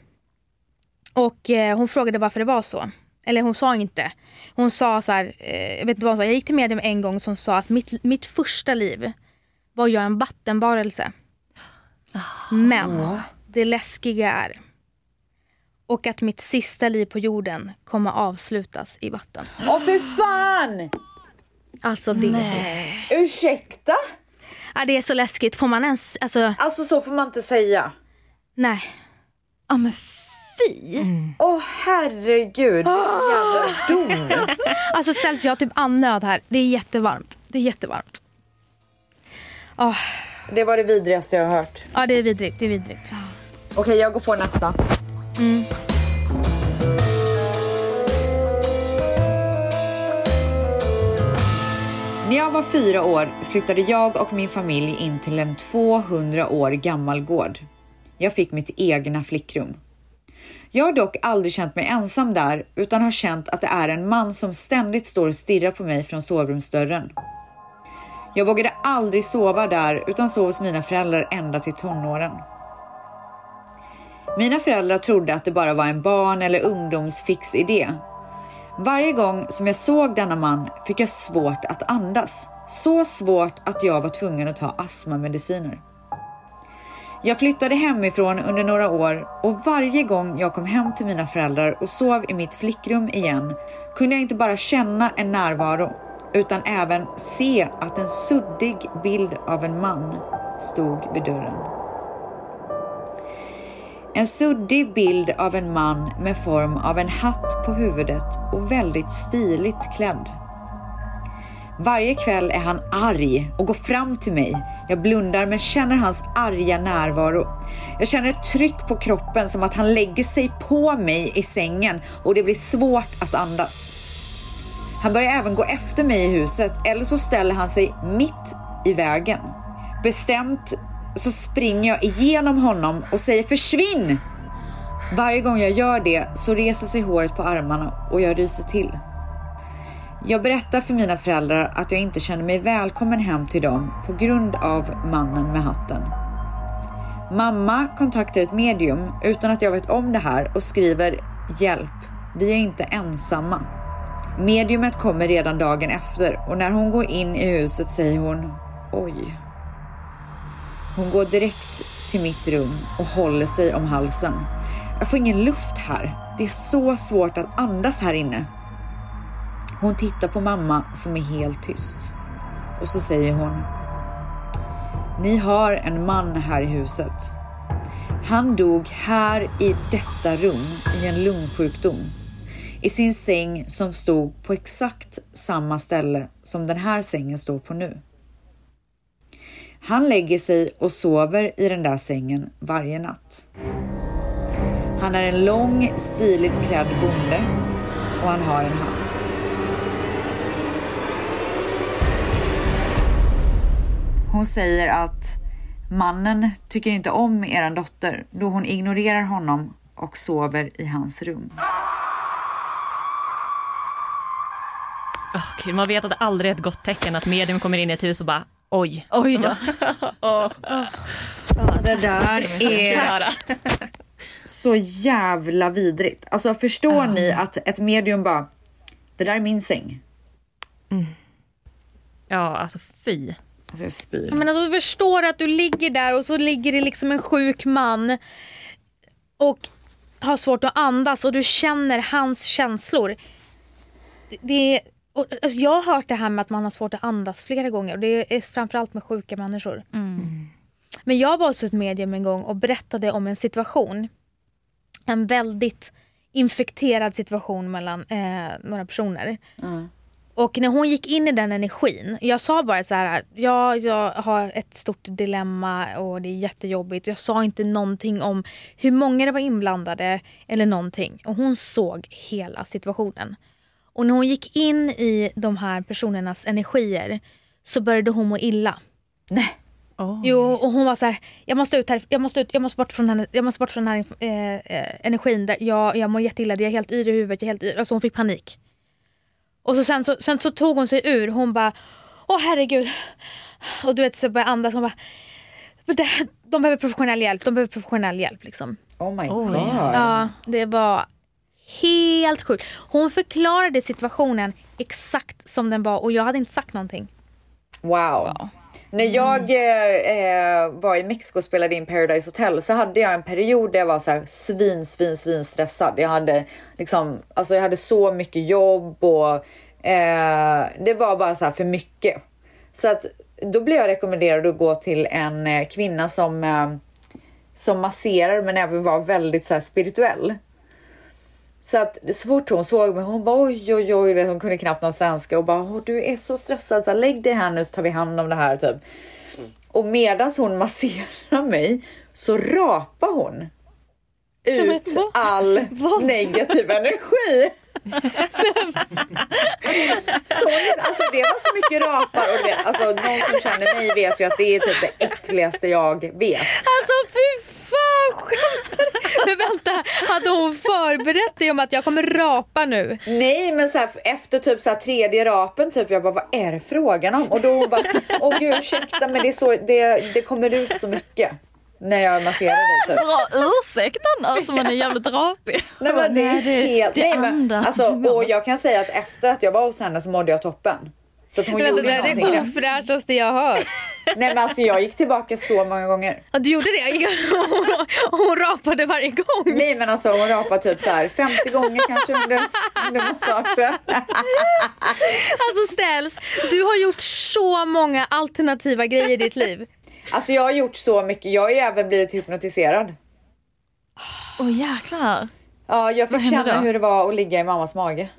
Och eh, hon frågade varför det var så. Eller hon sa inte. Hon sa så här, eh, jag vet inte vad hon sa. Jag gick till medium en gång som sa att mitt, mitt första liv var jag en vattenvarelse. Men det läskiga är och att mitt sista liv på jorden kommer avslutas i vatten. Åh fy fan! Alltså det är så, Ursäkta? ja, det är så läskigt. Får man ens, alltså Alltså så får man inte säga. nej. Ja men fy! Åh herregud. Jävla dom. Alltså Celsius, jag har typ andnöd här. Det är jättevarmt. Det är jättevarmt. Åh, Det var det vidrigaste jag har hört. ja det är vidrigt, det är vidrigt. Okej, jag går på nästa. När jag var fyra år flyttade jag och min familj in till en 200 år gammal gård. Jag fick mitt egna flickrum. Jag har dock aldrig känt mig ensam där utan har känt att det är en man som ständigt står och stirrar på mig från sovrumsdörren. Jag vågade aldrig sova där utan sov hos mina föräldrar ända till tonåren. Mina föräldrar trodde att det bara var en barn eller ungdomsfixidé. Varje gång som jag såg denna man fick jag svårt att andas. Så svårt att jag var tvungen att ta astmamediciner. Jag flyttade hemifrån under några år och varje gång jag kom hem till mina föräldrar och sov i mitt flickrum igen kunde jag inte bara känna en närvaro utan även se att en suddig bild av en man stod vid dörren. En suddig bild av en man med form av en hatt på huvudet och väldigt stiligt klädd. Varje kväll är han arg och går fram till mig. Jag blundar men känner hans arga närvaro. Jag känner ett tryck på kroppen som att han lägger sig på mig i sängen och det blir svårt att andas. Han börjar även gå efter mig i huset eller så ställer han sig mitt i vägen. Bestämt så springer jag igenom honom och säger försvinn! Varje gång jag gör det så reser sig håret på armarna och jag ryser till. Jag berättar för mina föräldrar att jag inte känner mig välkommen hem till dem på grund av mannen med hatten. Mamma kontaktar ett medium utan att jag vet om det här och skriver hjälp, vi är inte ensamma. Mediumet kommer redan dagen efter och när hon går in i huset säger hon oj. Hon går direkt till mitt rum och håller sig om halsen. Jag får ingen luft här. Det är så svårt att andas här inne. Hon tittar på mamma som är helt tyst. Och så säger hon. Ni har en man här i huset. Han dog här i detta rum i en lungsjukdom. I sin säng som stod på exakt samma ställe som den här sängen står på nu. Han lägger sig och sover i den där sängen varje natt. Han är en lång, stiligt klädd bonde och han har en hatt. Hon säger att mannen tycker inte om eran dotter då hon ignorerar honom och sover i hans rum. Åh, gud, man vet att det aldrig är ett gott tecken att medium kommer in i ett hus och bara oj. Oj då. Det där är så jävla vidrigt. Alltså förstår ni att ett medium bara, det där är min säng. Ja, alltså fy. Alltså jag spyr. Men alltså förstår du att du ligger där och så ligger det liksom en sjuk man och har svårt att andas och du känner hans känslor. Det- är, och, alltså jag har hört det här med att man har svårt att andas flera gånger och det är framförallt med sjuka människor. Men jag var hos ett medium en gång och berättade om en situation. En väldigt infekterad situation mellan eh, några personer. Och när hon gick in i den energin, jag sa bara så här, ja, jag har ett stort dilemma och det är jättejobbigt. Jag sa inte någonting om hur många det var inblandade eller någonting. Och hon såg hela situationen. Och när hon gick in i de här personernas energier så började hon må illa. Nej. Jo, och hon var så här, jag måste ut här, jag måste, ut, jag måste bort från, henne, jag måste bort från den här eh, eh, energin. Där jag, jag mår jätteilla, jag är helt yr i huvudet, jag är helt yr. Alltså hon fick panik. Och så sen, så sen så tog hon sig ur, hon bara, åh herregud. Och du vet så började andas, hon bara, de behöver professionell hjälp, de behöver professionell hjälp liksom. Oh my Oj. god. Ja, det var helt sjukt. Hon förklarade situationen exakt som den var och jag hade inte sagt någonting. Wow. När jag eh, eh, var i Mexiko och spelade in Paradise Hotel så hade jag en period där jag var så här svin, svin, svin stressad. Jag hade liksom, alltså jag hade så mycket jobb och eh, det var bara så här för mycket. Så att då blev jag rekommenderad att gå till en eh, kvinna som, eh, som masserar men även var väldigt så spirituell. Så att så fort hon såg mig, hon bara oj, oj, oj, hon kunde knappt någon svenska och bara "Åh, du är så stressad, så här, lägg dig här nu så tar vi hand om det här typ. Och medan hon masserar mig så rapar hon ut va? all negativ energi. Så, alltså det var så mycket rapar och det, alltså någon som känner mig vet ju att det är typ det äckligaste jag vet. Alltså fy fan skämtar? Men vänta, hade hon förberett dig om att jag kommer rapa nu? Nej men så här, efter typ så här tredje rapen typ jag bara vad är det frågan om? Och då hon bara åh gud ursäkta men det, är så, det, det kommer ut så mycket när jag masserar dig typ. Bra ursäkt annars om man är jävligt rapig. Nej men det är helt, det nej men alltså och jag kan säga att efter att jag var hos henne så mådde jag toppen. Så att hon Vänta, gjorde det här är någonting det ofräschaste jag har hört. Nej men alltså jag gick tillbaka så många gånger. Ja, du gjorde det? Hon, hon rapade varje gång. Nej men alltså hon rapade typ så här 50 gånger kanske under, under massagen. Alltså Ställs, du har gjort så många alternativa grejer i ditt liv. Alltså jag har gjort så mycket, jag har ju även blivit hypnotiserad. Åh jäklar. Ja jag fick känna då? hur det var att ligga i mammas mage.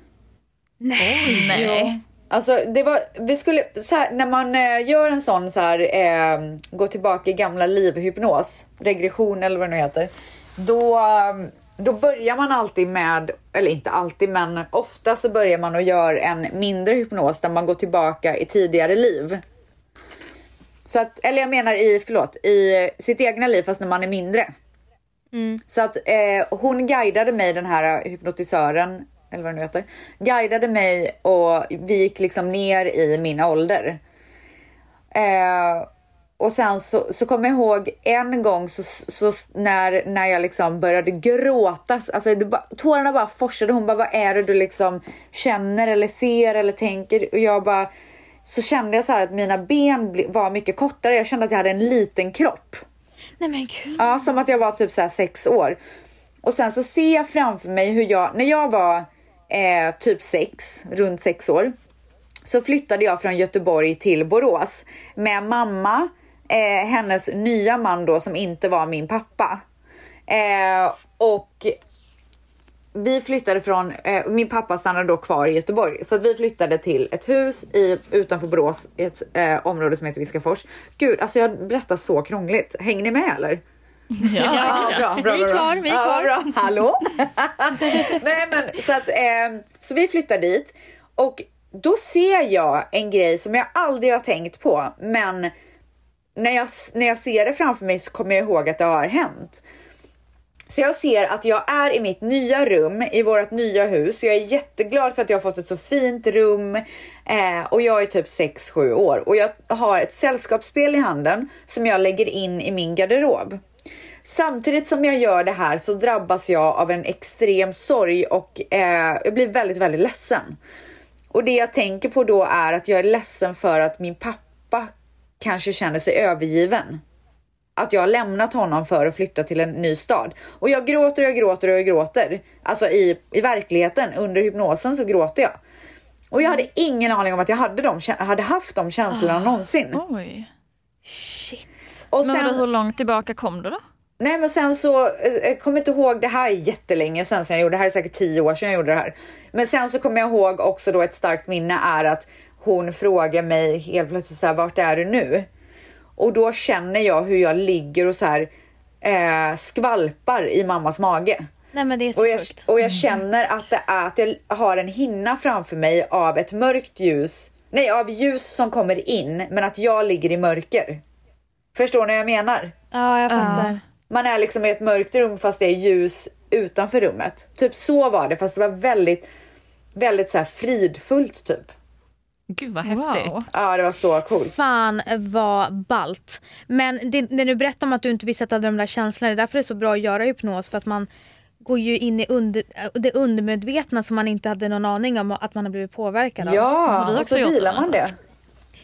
Nej. Nej. Alltså det var, vi skulle, så här, när man eh, gör en sån så här, eh, gå tillbaka i gamla liv hypnos, regression eller vad det nu heter. Då, eh, då börjar man alltid med, eller inte alltid men ofta så börjar man och gör en mindre hypnos där man går tillbaka i tidigare liv. Så att, eller jag menar i, förlåt, i sitt egna liv fast när man är mindre. Så att eh, hon guidade mig, den här hypnotisören, eller vad det nu heter, guidade mig och vi gick liksom ner i min ålder. Eh, och sen så, så kommer jag ihåg en gång så, så när, när jag liksom började gråta, alltså det bara, tårarna bara forsade. Hon bara, vad är det du liksom känner eller ser eller tänker? Och jag bara, så kände jag så här att mina ben var mycket kortare. Jag kände att jag hade en liten kropp. Nej men gud. Ja, som att jag var typ så sex år. Och sen så ser jag framför mig hur jag, när jag var eh, typ sex, runt sex år, så flyttade jag från Göteborg till Borås med mamma, eh, hennes nya man då som inte var min pappa. Eh, och vi flyttade från, eh, min pappa stannade då kvar i Göteborg så att vi flyttade till ett hus i, utanför Borås, i ett eh, område som heter Viskafors. Gud, alltså jag berättar så krångligt. Hänger ni med eller? Ja. Ja, bra, bra, Vi är bra, kvar, bra. vi är ja, kvar. Bra. Hallå? Nej men så att, eh, så vi flyttar dit och då ser jag en grej som jag aldrig har tänkt på, men när jag, när jag ser det framför mig så kommer jag ihåg att det har hänt. Så jag ser att jag är i mitt nya rum i vårt nya hus. Jag är jätteglad för att jag har fått ett så fint rum eh, och jag är typ 6-7 år och jag har ett sällskapsspel i handen som jag lägger in i min garderob. Samtidigt som jag gör det här så drabbas jag av en extrem sorg och eh, jag blir väldigt, väldigt ledsen. Och det jag tänker på då är att jag är ledsen för att min pappa kanske känner sig övergiven att jag har lämnat honom för att flytta till en ny stad. Och jag gråter och jag gråter och jag gråter. Alltså i, i verkligheten, under hypnosen så gråter jag. Och jag hade ingen aning om att jag hade, dem, hade haft de känslorna någonsin. Oj. Shit. Och Men sen, hur långt tillbaka kom du då? nej men sen så, eh, jag kommer inte ihåg, det här är jättelänge sen, sen jag gjorde det här, är säkert tio år sedan jag gjorde det här. Men sen så kommer jag ihåg också då ett starkt minne är att hon frågar mig helt plötsligt så här, vart är du nu? Och då känner jag hur jag ligger och så här eh, skvalpar i mammas mage. Nej men det är så Och jag, sjukt. och jag känner att det är att jag har en hinna framför mig av ett mörkt ljus. Nej, av ljus som kommer in, men att jag ligger i mörker. Förstår ni vad jag menar? Ja jag fattar. Man är liksom i ett mörkt rum fast det är ljus utanför rummet. Typ så var det, fast det var väldigt, väldigt så här fridfullt typ. Gud vad häftigt. Wow. Ja, det var så coolt. Fan vad ballt. Men det, när du berättar om att du inte visste att du hade de där känslorna, det är därför det är så bra att göra hypnos för att man går ju in i under, det undermedvetna som man inte hade någon aning om att man har blivit påverkad av. Ja, och också så dealar man det.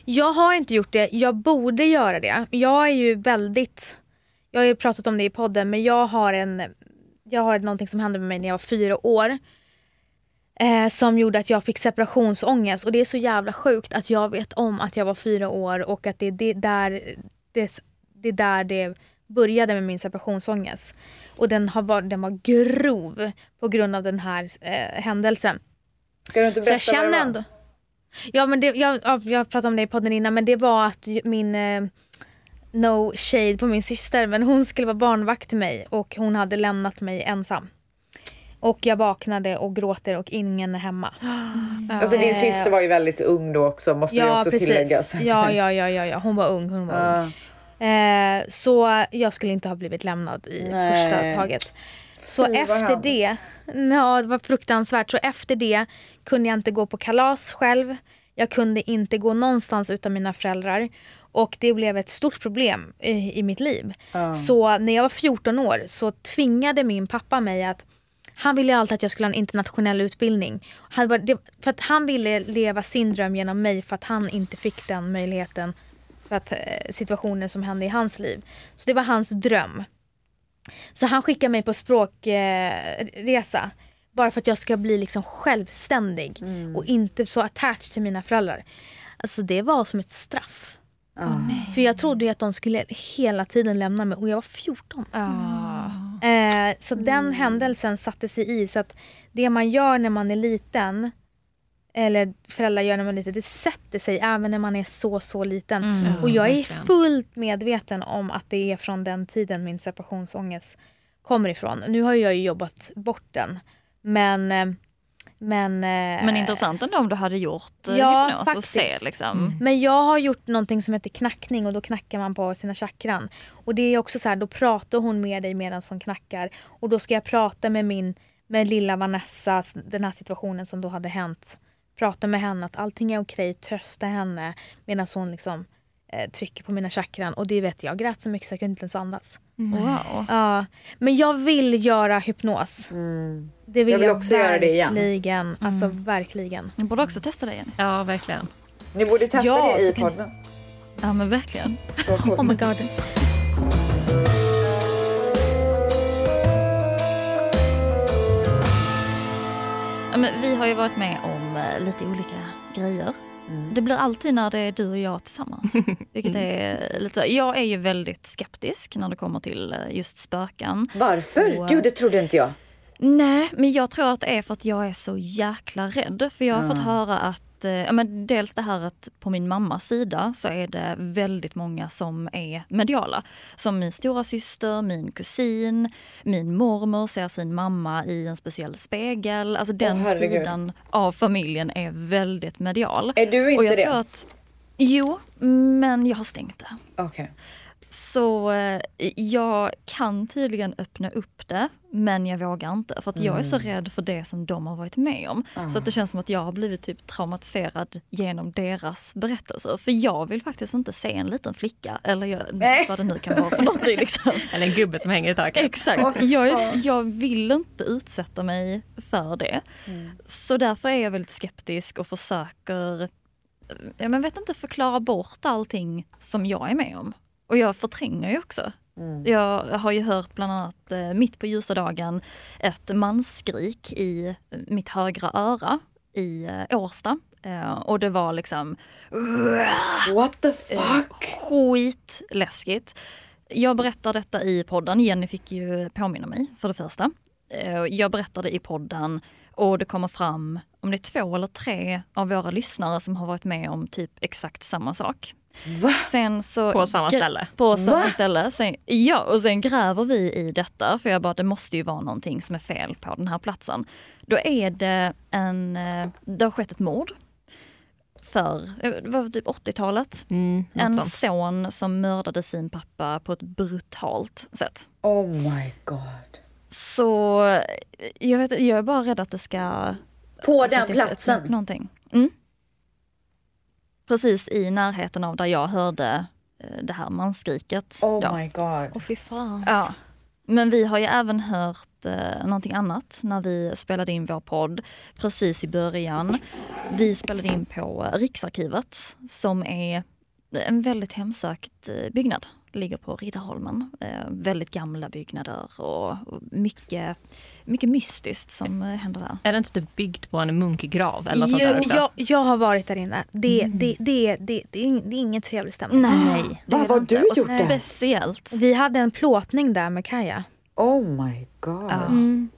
Jag har inte gjort det, jag borde göra det. Jag är ju väldigt, jag har ju pratat om det i podden, men jag har en, jag har någonting som hände med mig när jag var fyra år. Eh, som gjorde att jag fick separationsångest och det är så jävla sjukt att jag vet om att jag var fyra år och att det är det där det, det, är där det började med min separationsångest. Och den, har varit, den var grov på grund av den här eh, händelsen. Ska du inte Så jag berätta vad det känner var? ändå... Ja men det, jag, ja, jag pratade om det i podden innan men det var att min... Eh, no shade på min syster men hon skulle vara barnvakt till mig och hon hade lämnat mig ensam. Och jag vaknade och gråter och ingen är hemma. Alltså din Eh, syster var ju väldigt ung då också måste vi Ja också precis. tillägga. så att- Ja, ja, ja, ja, ja, hon var ung. Hon var ung. Ja. Eh, så jag skulle inte ha blivit lämnad i Nej. första taget. Så Fy, efter det, ja, det var fruktansvärt. Så efter det kunde jag inte gå på kalas själv. Jag kunde inte gå någonstans utan mina föräldrar. Och det blev ett stort problem i, i mitt liv. Ja. Så när jag var 14 år så tvingade min pappa mig att han ville alltid att jag skulle ha en internationell utbildning. Han var, det, för att han ville leva sin dröm genom mig för att han inte fick den möjligheten för att, eh, situationer som hände i hans liv. Så det var hans dröm. Så han skickade mig på språkresa. Eh, bara för att jag ska bli liksom självständig och inte så attached till mina föräldrar. Alltså det var som ett straff. För jag trodde att de skulle hela tiden lämna mig och jag var 14. Eh, så den händelsen satte sig i. Så att det man gör när man är liten, eller föräldrar gör när man är liten, det sätter sig även när man är så, så liten. och jag är fullt medveten om att det är från den tiden min separationsångest kommer ifrån. Nu har jag ju jobbat bort den. Men... eh, Men, eh, Men intressant ändå om du hade gjort eh, Ja, hypnos och faktiskt. se liksom. Men jag har gjort någonting som heter knackning och då knackar man på sina chakran. Och det är också så här, då pratar hon med dig medan hon knackar. Och då ska jag prata med min, med lilla Vanessa, den här situationen som då hade hänt. Prata med henne att allting är okej, trösta henne medan hon liksom eh, trycker på mina chakran. Och det vet jag, jag grät så mycket så jag kunde inte ens andas. Wow. Ja, men jag vill göra hypnos. Mm. Det vill Jag jag, vill också göra det igen. verkligen. Alltså verkligen. Jag borde också testa det igen. Ja, verkligen. Ni borde testa Ja, det i podden. Ja men verkligen. Oh my god. Ja, men vi har ju varit med om eh, lite olika grejer. Det blir alltid när det är du och jag tillsammans. Vilket är lite, jag är ju väldigt skeptisk när det kommer till eh, just spöken. Varför? Och, Gud, det trodde inte jag. Nej, men jag tror att det är för att jag är så jäkla rädd. För jag har fått höra att, eh, ja, men dels det här att på min mammas sida så är det väldigt många som är mediala. Som min stora syster, min kusin, min mormor ser sin mamma i en speciell spegel. Alltså den herregud. sidan av familjen är väldigt medial. Är du Och inte jag det? tror att, jo, men jag har stängt det. Okej. Så eh, jag kan tydligen öppna upp det, men jag vågar inte. För att jag är så rädd för det som de har varit med om. Så att det känns som att jag har blivit typ traumatiserad genom deras berättelser. För jag vill faktiskt inte se en liten flicka, eller jag, vad det nu kan vara för någonting. Liksom. Eller en gubbe som hänger i taket. Exakt. Jag, jag vill inte utsätta mig för det. Så därför är jag väldigt skeptisk och försöker, jag men vet inte, förklara bort allting som jag är med om. Och jag förtränger ju också. Jag har ju hört bland annat eh, mitt på ljusa dagen ett mansskrik i eh, mitt högra öra i eh, Årsta. Eh, och det var liksom What the fuck? Skitläskigt. Jag berättar detta i podden. Jenny fick ju påminna mig för det första. Jag berättade i podden och det kommer fram om det är två eller tre av våra lyssnare som har varit med om typ exakt samma sak. Va? Sen så På samma ställe? På samma Va? ställe. Sen, ja, och sen gräver vi i detta för jag bara, det måste ju vara någonting som är fel på den här platsen. Då är det en, eh, det har skett ett mord. För, eh, det var typ 80-talet. Mm, En sånt. son som mördade sin pappa på ett brutalt sätt. Oh my god. Så eh, jag, vet, jag är bara rädd att det ska... På alltså den platsen? Någonting. Mm. Precis i närheten av där jag hörde eh, det här mansskriket. Oh då. my god. Åh fy fan. Ja. Men vi har ju även hört eh, någonting annat när vi spelade in vår podd precis i början. Vi spelade in på Riksarkivet som är en väldigt hemsökt eh, byggnad. Ligger på Riddarholmen. Eh, väldigt gamla byggnader och, och mycket, mycket mystiskt som eh, händer där. Är det inte typ byggt på en munkgrav eller något sånt Jo, där också? jag, jag har varit där inne. Det, det, det, det, det, det är ingen trevlig stämning. Nej, det Var är det har du gjort det? Speciellt, Vi hade en plåtning där med Kaja. Oh my god. Ja.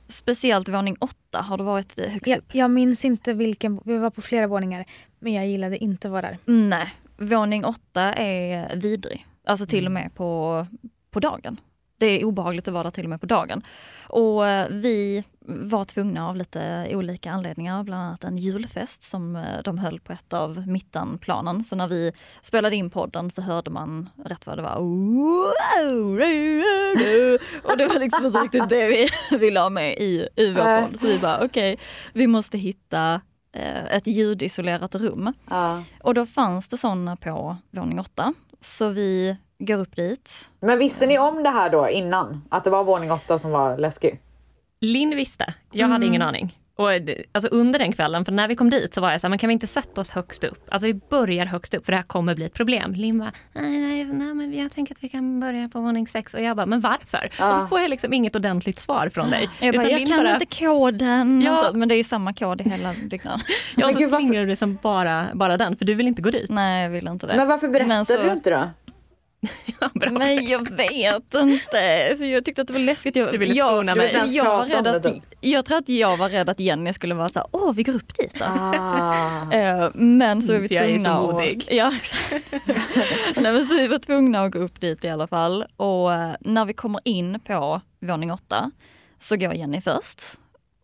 speciellt våning åtta har du varit eh, högst Jag, upp. jag minns inte vilken, vi var på flera våningar. Men jag gillade inte att vara där. Nej, våning åtta är vidrig. Alltså till och med på, på dagen. Det är obehagligt att vara där till och med på dagen. Och eh, vi var tvungna av lite olika anledningar, bland annat en julfest som eh, de höll på ett av mittenplanen. Så när vi spelade in podden så hörde man rätt vad det var. Och det var liksom inte riktigt det vi ville ha med i, i vår podd. Så vi bara okej, vi måste hitta eh, ett ljudisolerat rum. Ja. Och då fanns det sådana på våning åtta. Så vi går upp dit. Men visste ni om det här då innan? Att det var våning åtta som var läskig? Linn visste, jag hade ingen aning. Och det- alltså under den kvällen, för när vi kom dit så var jag så här, men kan vi inte sätta oss högst upp? Alltså vi börjar högst upp för det här kommer bli ett problem. Linn bara, nej, nej, nej men jag tänker att vi kan börja på våning sex. Och jag bara, men varför? Och så får jag liksom inget ordentligt svar från dig. Jag, bara, jag kan bara- inte koden. Ja. Så, men det är ju samma kod i hela byggnaden. Ja, och så slingrar du dig som bara, bara den, för du vill inte gå dit. Nej, jag vill inte det. Men varför berättade Men så- du inte då? Bra. Men jag vet inte. För jag tyckte att det var läskigt. Jag, Du ville jag, skona mig. jag, jag, var rädd att, jag tror att jag var rädd att Jenny skulle vara så här, åh vi går upp dit då. Ah. Eh, Men så är vi För jag är så tvungna modig. Ja, exakt. Nej, men så vi var tvungna att gå upp dit i alla fall. Och eh, när vi kommer in på våning åtta så går Jenny först.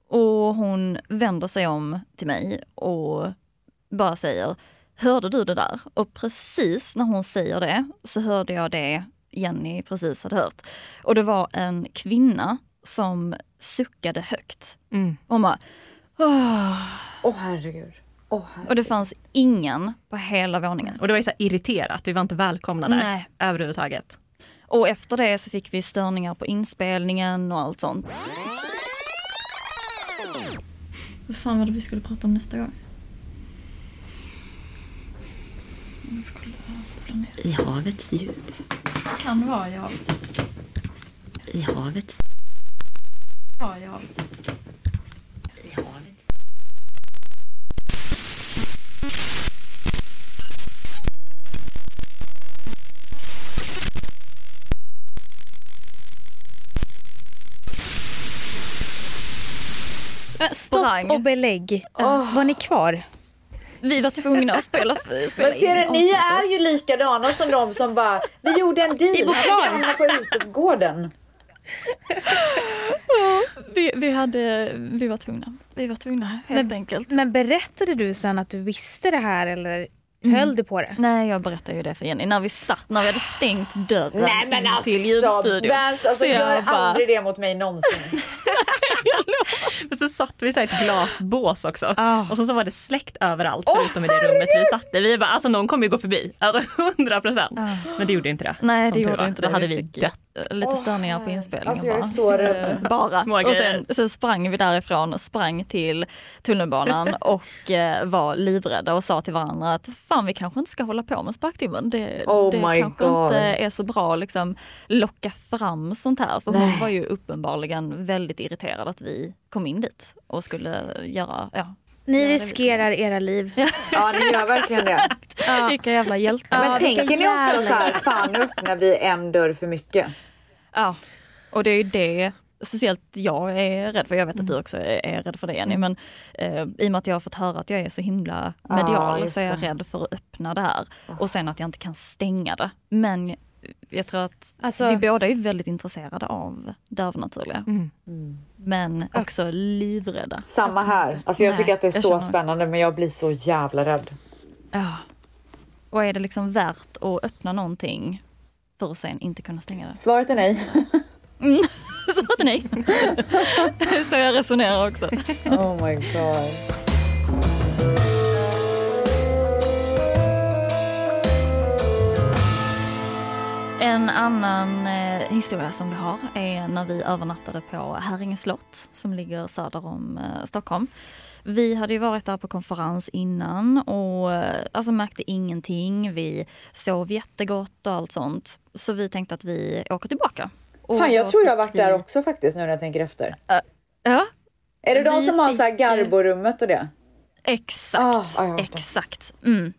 Och hon vänder sig om till mig och bara säger Hörde du det där? Och precis när hon säger det så hörde jag det Jenny precis hade hört. Och det var en kvinna som suckade högt. Mm. Hon bara Åh. Åh herregud. Åh, herregud. Och det fanns ingen på hela våningen. Och det var ju så här irriterat, vi var inte välkomna där Nej. överhuvudtaget. Och efter det så fick vi störningar på inspelningen och allt sånt. Vad fan var det vi skulle prata om nästa gång? I havets djup. Kan vara i havet? I havets... Ja, i havet. I havets... Stopp och belägg. Var ni kvar? Vi var tvungna att spela, spela Men ser in ni är ju likadana som de som bara, vi gjorde en deal, Vi bor han kvar." ska hamna på utegården. vi, vi, hade, vi var tvungna. Vi var tvungna helt enkelt. Men berättade du sen att du visste det här eller Mm. höll du på det? Nej, jag berättade ju det för Jenny. När vi satt, när vi hade stängt dörren Nej men alltså, till ljudstudion. Vance, alltså Så jag gör bara- aldrig det mot mig någonsin. Men så satt vi i ett glasbås också. Ah. Och så, så var det släckt överallt förutom i det rummet vi satt i. Vi bara, alltså någon kommer ju gå förbi. Alltså 100 procent. Men det gjorde inte det. Nej, det gjorde inte Då det. hade Vi fick dött. Lite störningar på inspelningen Alltså jag är bara. så rädd. bara. Små och sen, sen sprang vi därifrån och sprang till tunnelbanan och eh, var livrädda och sa till varandra att fan vi kanske inte ska hålla på med sparktimmen. Det, Oh det my kanske God. inte är så bra att liksom locka fram sånt här. För Nej. hon var ju uppenbarligen väldigt irriterad att vi kom in dit och skulle göra, ja, Ni riskerar era liv. Ja ni gör verkligen det. vilka jävla hjältar. Men Ja, tänker ni ofta så här, fan nu öppnar vi en dörr för mycket? Ja, och det är ju det speciellt jag är rädd för. Jag vet att du också är, är rädd för det Jenny, men eh, i och med att jag har fått höra att jag är så himla medial just så är jag rädd för att öppna det här och sen att jag inte kan stänga det. Men jag tror att Alltså- vi båda är väldigt intresserade av det övernaturliga. Mm. Men också livrädda. Samma här. Alltså jag Nej, tycker att det är så spännande men jag blir så jävla rädd. Ja. Och är det liksom värt att öppna någonting för att sen inte kunna stänga det? Svaret är nej. Så att nej. så jag resonerar också. Oh my god. En annan eh, historia som vi har är när vi övernattade på Häringe slott som ligger söder om eh, Stockholm. Vi hade ju varit där på konferens innan och eh, alltså märkte ingenting. Vi sov jättegott och allt sånt. Så vi tänkte att vi åker tillbaka. Och Fan, jag tror jag har fick varit vi- där också faktiskt nu när jag tänker efter. Ja, Är det de Vi som har så här fick, garborummet och det? Exakt, det. exakt. Mm.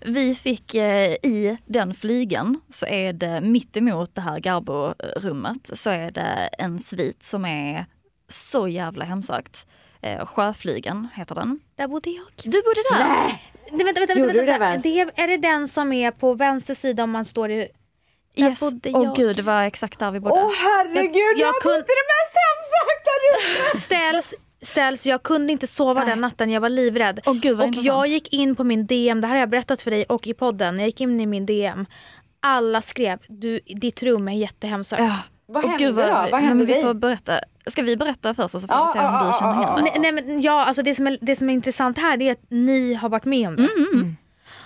Vi fick eh, i den flygen så är det mitt emot det här garborummet så är det en svit som är så jävla hemsökt. Eh, Sjöflygen heter den. Där bodde jag. Du bodde där? Nej! Nej, vänta, vänta, Gjorde vänta, du det, vänta. Vans? det är, är det den som är på vänster sida om man står i... Där Yes. bodde Åh jag. gud, det var exakt där vi bodde. Åh herregud, jag, jag jag kun- kunde... det mest hemsökta rummet! Ställs, ställs, jag kunde inte sova den natten, jag var livrädd. Åh gud och intressant. jag gick in på min DM, det här har jag berättat för dig och i podden, jag gick in i min DM. Alla skrev, du, ditt rum är jättehemsökt. Ja. Vad hände gud, då? Vad men hände vi får berätta. Ska vi berätta först och så får vi se om du känner igen? Nej, nej men ja, alltså det, som är, det som är intressant här det är att ni har varit med om det. Mm,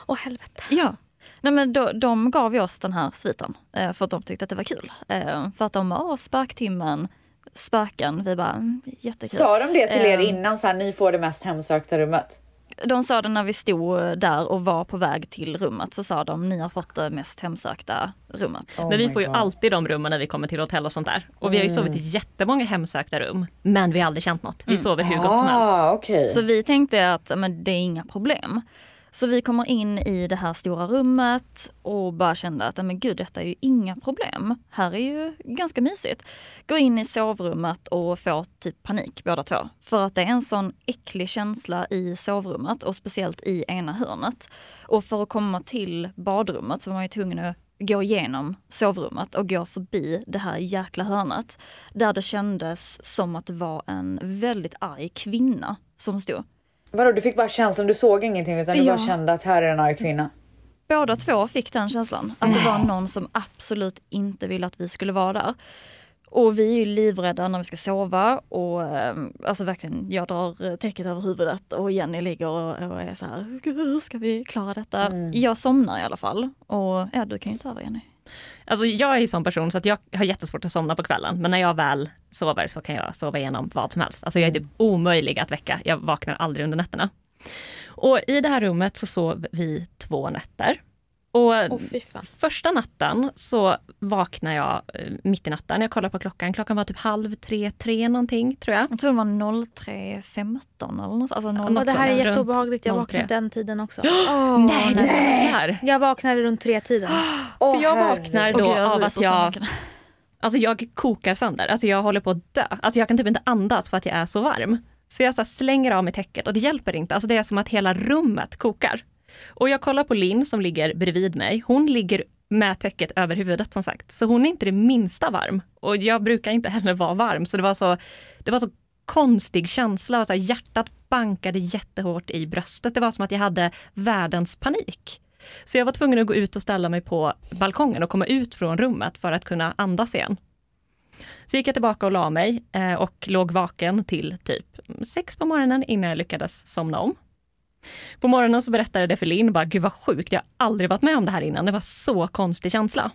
Åh helvete. Ja. Nej, men då, de gav ju oss den här sviten eh, för att de tyckte att det var kul. Eh, för att de var åh, spöktimmen, spöken. Vi bara, mm, jättekul. Sa de det till er Ehm. innan så här, ni får det mest hemsökta rummet? De sa det när vi stod där och var på väg till rummet så sa de ni har fått det mest hemsökta rummet. Oh men vi får ju God. alltid de rummen när vi kommer till hotell och sånt där. Och vi har ju sovit i jättemånga hemsökta rum. Men vi har aldrig känt något. Vi sover hur gott som helst. Ah, okej. Så vi tänkte att men, det är inga problem. Så vi kommer in i det här stora rummet och bara kände att men gud, detta är ju inga problem. Här är ju ganska mysigt. Går in i sovrummet och får typ panik båda två. För att det är en sån äcklig känsla i sovrummet och speciellt i ena hörnet. Och för att komma till badrummet så var man ju tvungen att gå igenom sovrummet och gå förbi det här jäkla hörnet. Där det kändes som att det var en väldigt arg kvinna som stod. Vadå, du fick bara känslan, du såg ingenting utan du Ja. bara kände att här är en arg kvinna? Båda två fick den känslan. Att det var någon som absolut inte ville att vi skulle vara där. Och vi är ju livrädda när vi ska sova och eh, alltså verkligen, jag drar täcket över huvudet och Jenny ligger och, och är så här, "Gud, hur ska vi klara detta? Jag somnar i alla fall. Och ja, du kan ju ta över Jenny. Alltså jag är ju sån person så att jag har jättesvårt att somna på kvällen. Men när jag väl sover så kan jag sova igenom vad som helst. Alltså jag är typ omöjlig att väcka. Jag vaknar aldrig under nätterna. Och i det här rummet så sov vi två nätter. Och fan. första natten så vaknar jag eh, mitt i natten. Jag kollar på klockan. Klockan var typ halv tre, tre någonting tror jag. Jag tror det var 03.15 eller något. Alltså 0, något det här är jätteobehagligt, jag 03. vaknade den tiden också. nej, det är här. Jag vaknade runt tre tiden. Åh, För jag vaknar då gud, jag av att jag. Alltså jag kokar sönder, alltså jag håller på att dö. Alltså jag kan typ inte andas för att jag är så varm. Så jag så slänger av mig täcket och det hjälper inte. Alltså det är som att hela rummet kokar. Och jag kollar på Linn som ligger bredvid mig. Hon ligger med täcket över huvudet som sagt. Så hon är inte det minsta varm. Och jag brukar inte heller vara varm. Så det var så, det var så konstig känsla. Och så här, hjärtat bankade jättehårt i bröstet. Det var som att jag hade världens panik. Så jag var tvungen att gå ut och ställa mig på balkongen och komma ut från rummet för att kunna andas igen. Så gick jag tillbaka och la mig eh, och låg vaken till typ sex på morgonen innan jag lyckades somna om. På morgonen så berättade det för Linn, bara gud vad sjukt, jag har aldrig varit med om det här innan, det var så konstig känsla.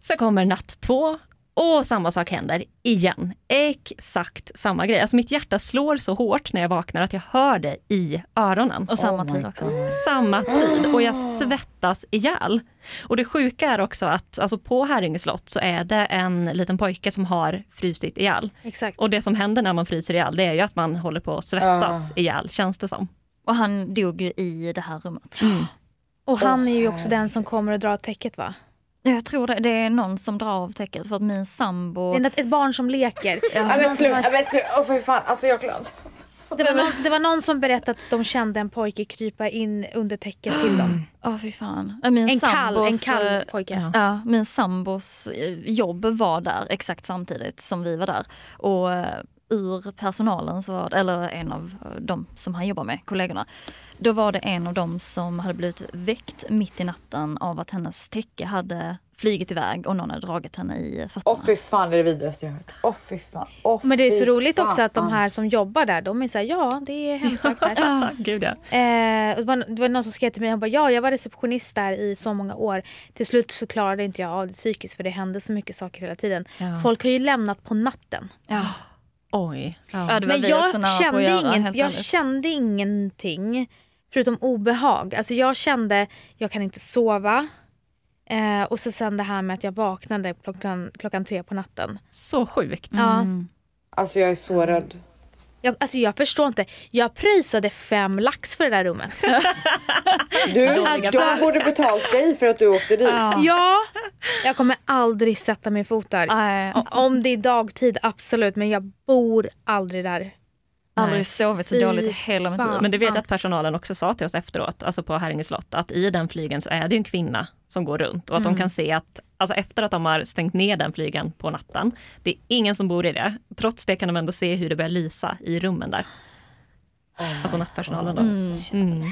Så kommer natt två och samma sak händer igen. Exakt samma grej. Alltså mitt hjärta slår så hårt när jag vaknar att jag hör det i öronen Och samma Oh tid också. samma tid och jag svettas ihjäl. Och det sjuka är också att alltså på Häringe slott så är det en liten pojke som har frusit ihjäl. Exakt. Och det som händer när man fryser ihjäl det är ju att man håller på att svettas ihjäl, känns det som. Och han dog ju i det här rummet. Och han är ju också den som kommer att dra täcket va? Jag tror det, det är någon som drar av täcket för att min sambo... Det är ett- barn som leker. Ja, men ja, men. Åh för fan, alltså jag är glad. Det var, någon, det var någon som berättade att de kände en pojke krypa in under täcket till dem. Åh fy fan. Min En kall, en sambos, kall eh, pojke. Ja, min sambos eh, jobb var där exakt samtidigt som vi var där. Och eh, ur personalen, så var det, eller en av eh, de som han jobbar med, kollegorna, då var det en av dem som hade blivit väckt mitt i natten av att hennes täcke hade flygit iväg och någon hade dragit henne i fötterna. Åh fy fan det är det vidrigaste jag hört. Åh fy fan. Åh, Men det är så roligt också att de fan. här som jobbar där, de är såhär, ja det är hemsökt här. Ah, gud ja. Eh, och det, var, det var någon som skrev till mig, han bara ja jag var receptionist där i så många år. Till slut så klarade inte jag av det psykiskt för det hände så mycket saker hela tiden. Ja. Folk har ju lämnat på natten. Ja. Oj. Ja. Men jag, kände, ingen, jag kände ingenting förutom obehag. Alltså jag kände, jag kan inte sova. Eh, och så sen det här med att jag vaknade klockan, klockan tre på natten. Så sjukt. Ja. Alltså jag är så rädd. Jag, alltså jag förstår inte. Jag pröjsade fem lax för det där rummet. Du, Alltså- de borde betalt dig för att du åkte dit. ja, jag kommer aldrig sätta min fot där. Om det är dagtid, absolut. Men jag bor aldrig där. Aldrig sovit så dåligt i hela mitt liv. Men det vet Ja. jag att personalen också sa till oss efteråt, alltså på Häringe slott, att i den flygen så är det en kvinna som går runt och att de kan se att alltså efter att de har stängt ner den flygen på natten, det är ingen som bor i det. Trots det kan de ändå se hur det börjar lysa i rummen där. Alltså nattpersonalen då. Mm.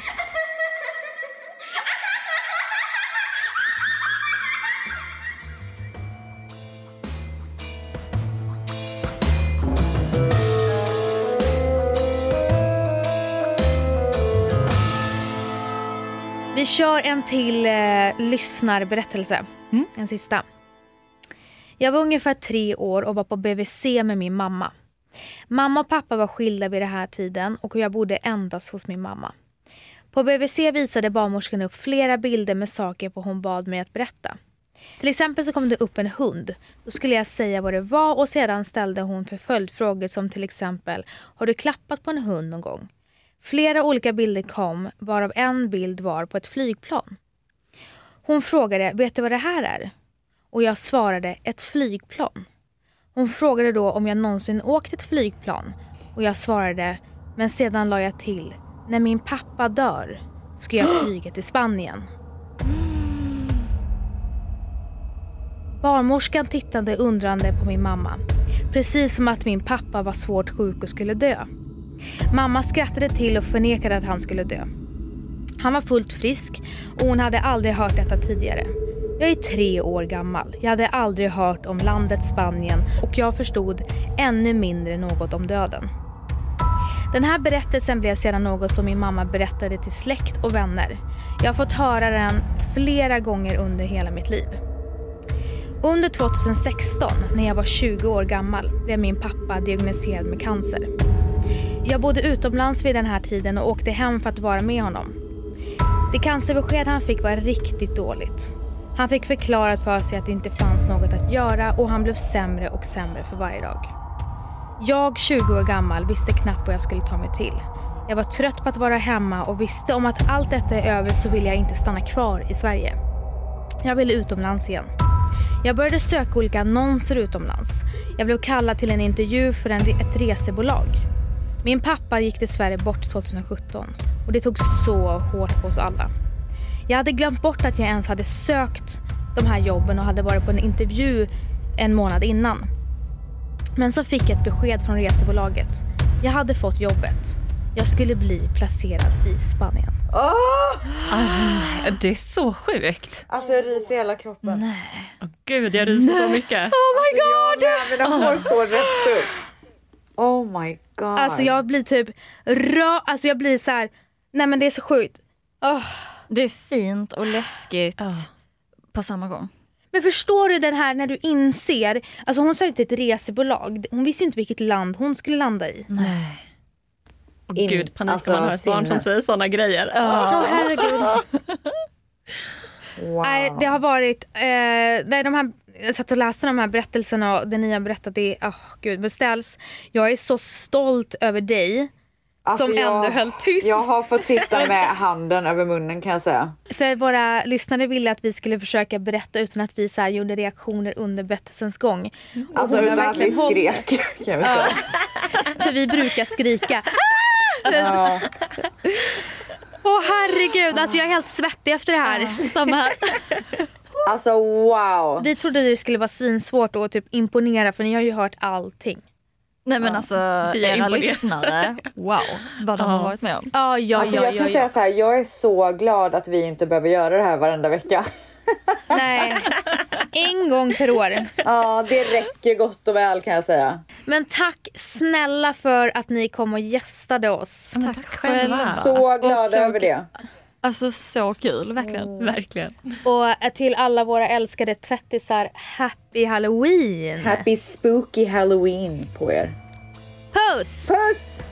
Vi kör en till eh, lyssnarberättelse. En sista. Jag var ungefär tre år och var på BVC med min mamma. Mamma och pappa var skilda vid den här tiden och jag bodde endast hos min mamma. På BVC visade barnmorskan upp flera bilder med saker på hon bad mig att berätta. Till exempel så kom det upp en hund. Då skulle jag säga vad det var och sedan ställde hon för följdfrågor som till exempel Har du klappat på en hund någon gång? Flera olika bilder kom varav en bild var på ett flygplan. Hon frågade Vet du vad det här är? Och jag svarade ett flygplan. Hon frågade då om jag någonsin åkt ett flygplan och jag svarade men sedan la jag till när min pappa dör ska jag flyga till Spanien. Barnmorskan tittade undrande på min mamma. Precis som att min pappa var svårt sjuk och skulle dö. Mamma skrattade till och förnekade att han skulle dö. Han var fullt frisk och hon hade aldrig hört detta tidigare. Jag är tre år gammal. Jag hade aldrig hört om landet Spanien och jag förstod ännu mindre något om döden. Den här berättelsen blev sedan något som min mamma berättade till släkt och vänner. Jag har fått höra den flera gånger under hela mitt liv. Under 2016, när jag var 20 år gammal, blev min pappa diagnostiserad med cancer. Jag bodde utomlands vid den här tiden och åkte hem för att vara med honom. Det cancerbesked han fick var riktigt dåligt. Han fick förklarat för sig att det inte fanns något att göra och han blev sämre och sämre för varje dag. Jag, 20 år gammal, visste knappt vad jag skulle ta mig till. Jag var trött på att vara hemma och visste om att allt detta är över så ville jag inte stanna kvar i Sverige. Jag ville utomlands igen. Jag började söka olika annonser utomlands. Jag blev kallad till en intervju för en, ett resebolag. Min pappa gick dessvärre bort 2017 och det tog så hårt på oss alla. Jag hade glömt bort att jag ens hade sökt de här jobben och hade varit på en intervju en månad innan. Men så fick jag ett besked från resebolaget. Jag hade fått jobbet. Jag skulle bli placerad i Spanien. Alltså, det är så sjukt. Alltså jag ryser i hela kroppen. Åh, Gud, jag ryser så mycket. Oh my god! Jag med, mina hår står rätt upp. Oh my god. Alltså jag blir typ rö... Alltså jag blir så här. Nej men det är så sjukt. Åh. Det är fint och läskigt Ja. på samma gång. Men förstår du den här när du inser, alltså hon sökte ett resebolag, hon visste ju inte vilket land hon skulle landa i. Nej. Åh, In- Gud, panik alltså, om man har ett barn som säger sådana grejer. Åh herregud. wow. Nej, det har varit, eh, nej, de här, jag satt och läste de här berättelserna och det ni har berättat, det är, oh, gud beställs. Jag är så stolt över dig Alltså, som jag- ändå höll tyst. Jag har fått sitta med handen över munnen kan jag säga. För våra lyssnare ville att vi skulle försöka berätta utan att vi så här, gjorde reaktioner under berättelsens gång. Alltså hon har utan att vi skrek kan jag väl säga. För vi brukar skrika. Ja. Åh herregud, alltså jag är helt svettig efter det här. Samma här. Alltså wow. Vi trodde det skulle vara svinsvårt att typ imponera för ni har ju hört allting. Nej men alltså Vi är era lyssnare, wow vad de har varit med om. Ja, ja, Alltså ja, jag kan ja, säga ja. så här, jag är så glad att vi inte behöver göra det här varenda vecka. Nej, En gång per år. Ja, det räcker gott och väl kan jag säga. Men tack snälla för att ni kom och gästade oss. Men tack själva. Så glada så över det. Alltså så kul, verkligen. Verkligen. Och till alla våra älskade tvättisar, happy halloween! Happy spooky halloween på er. Puss! Puss!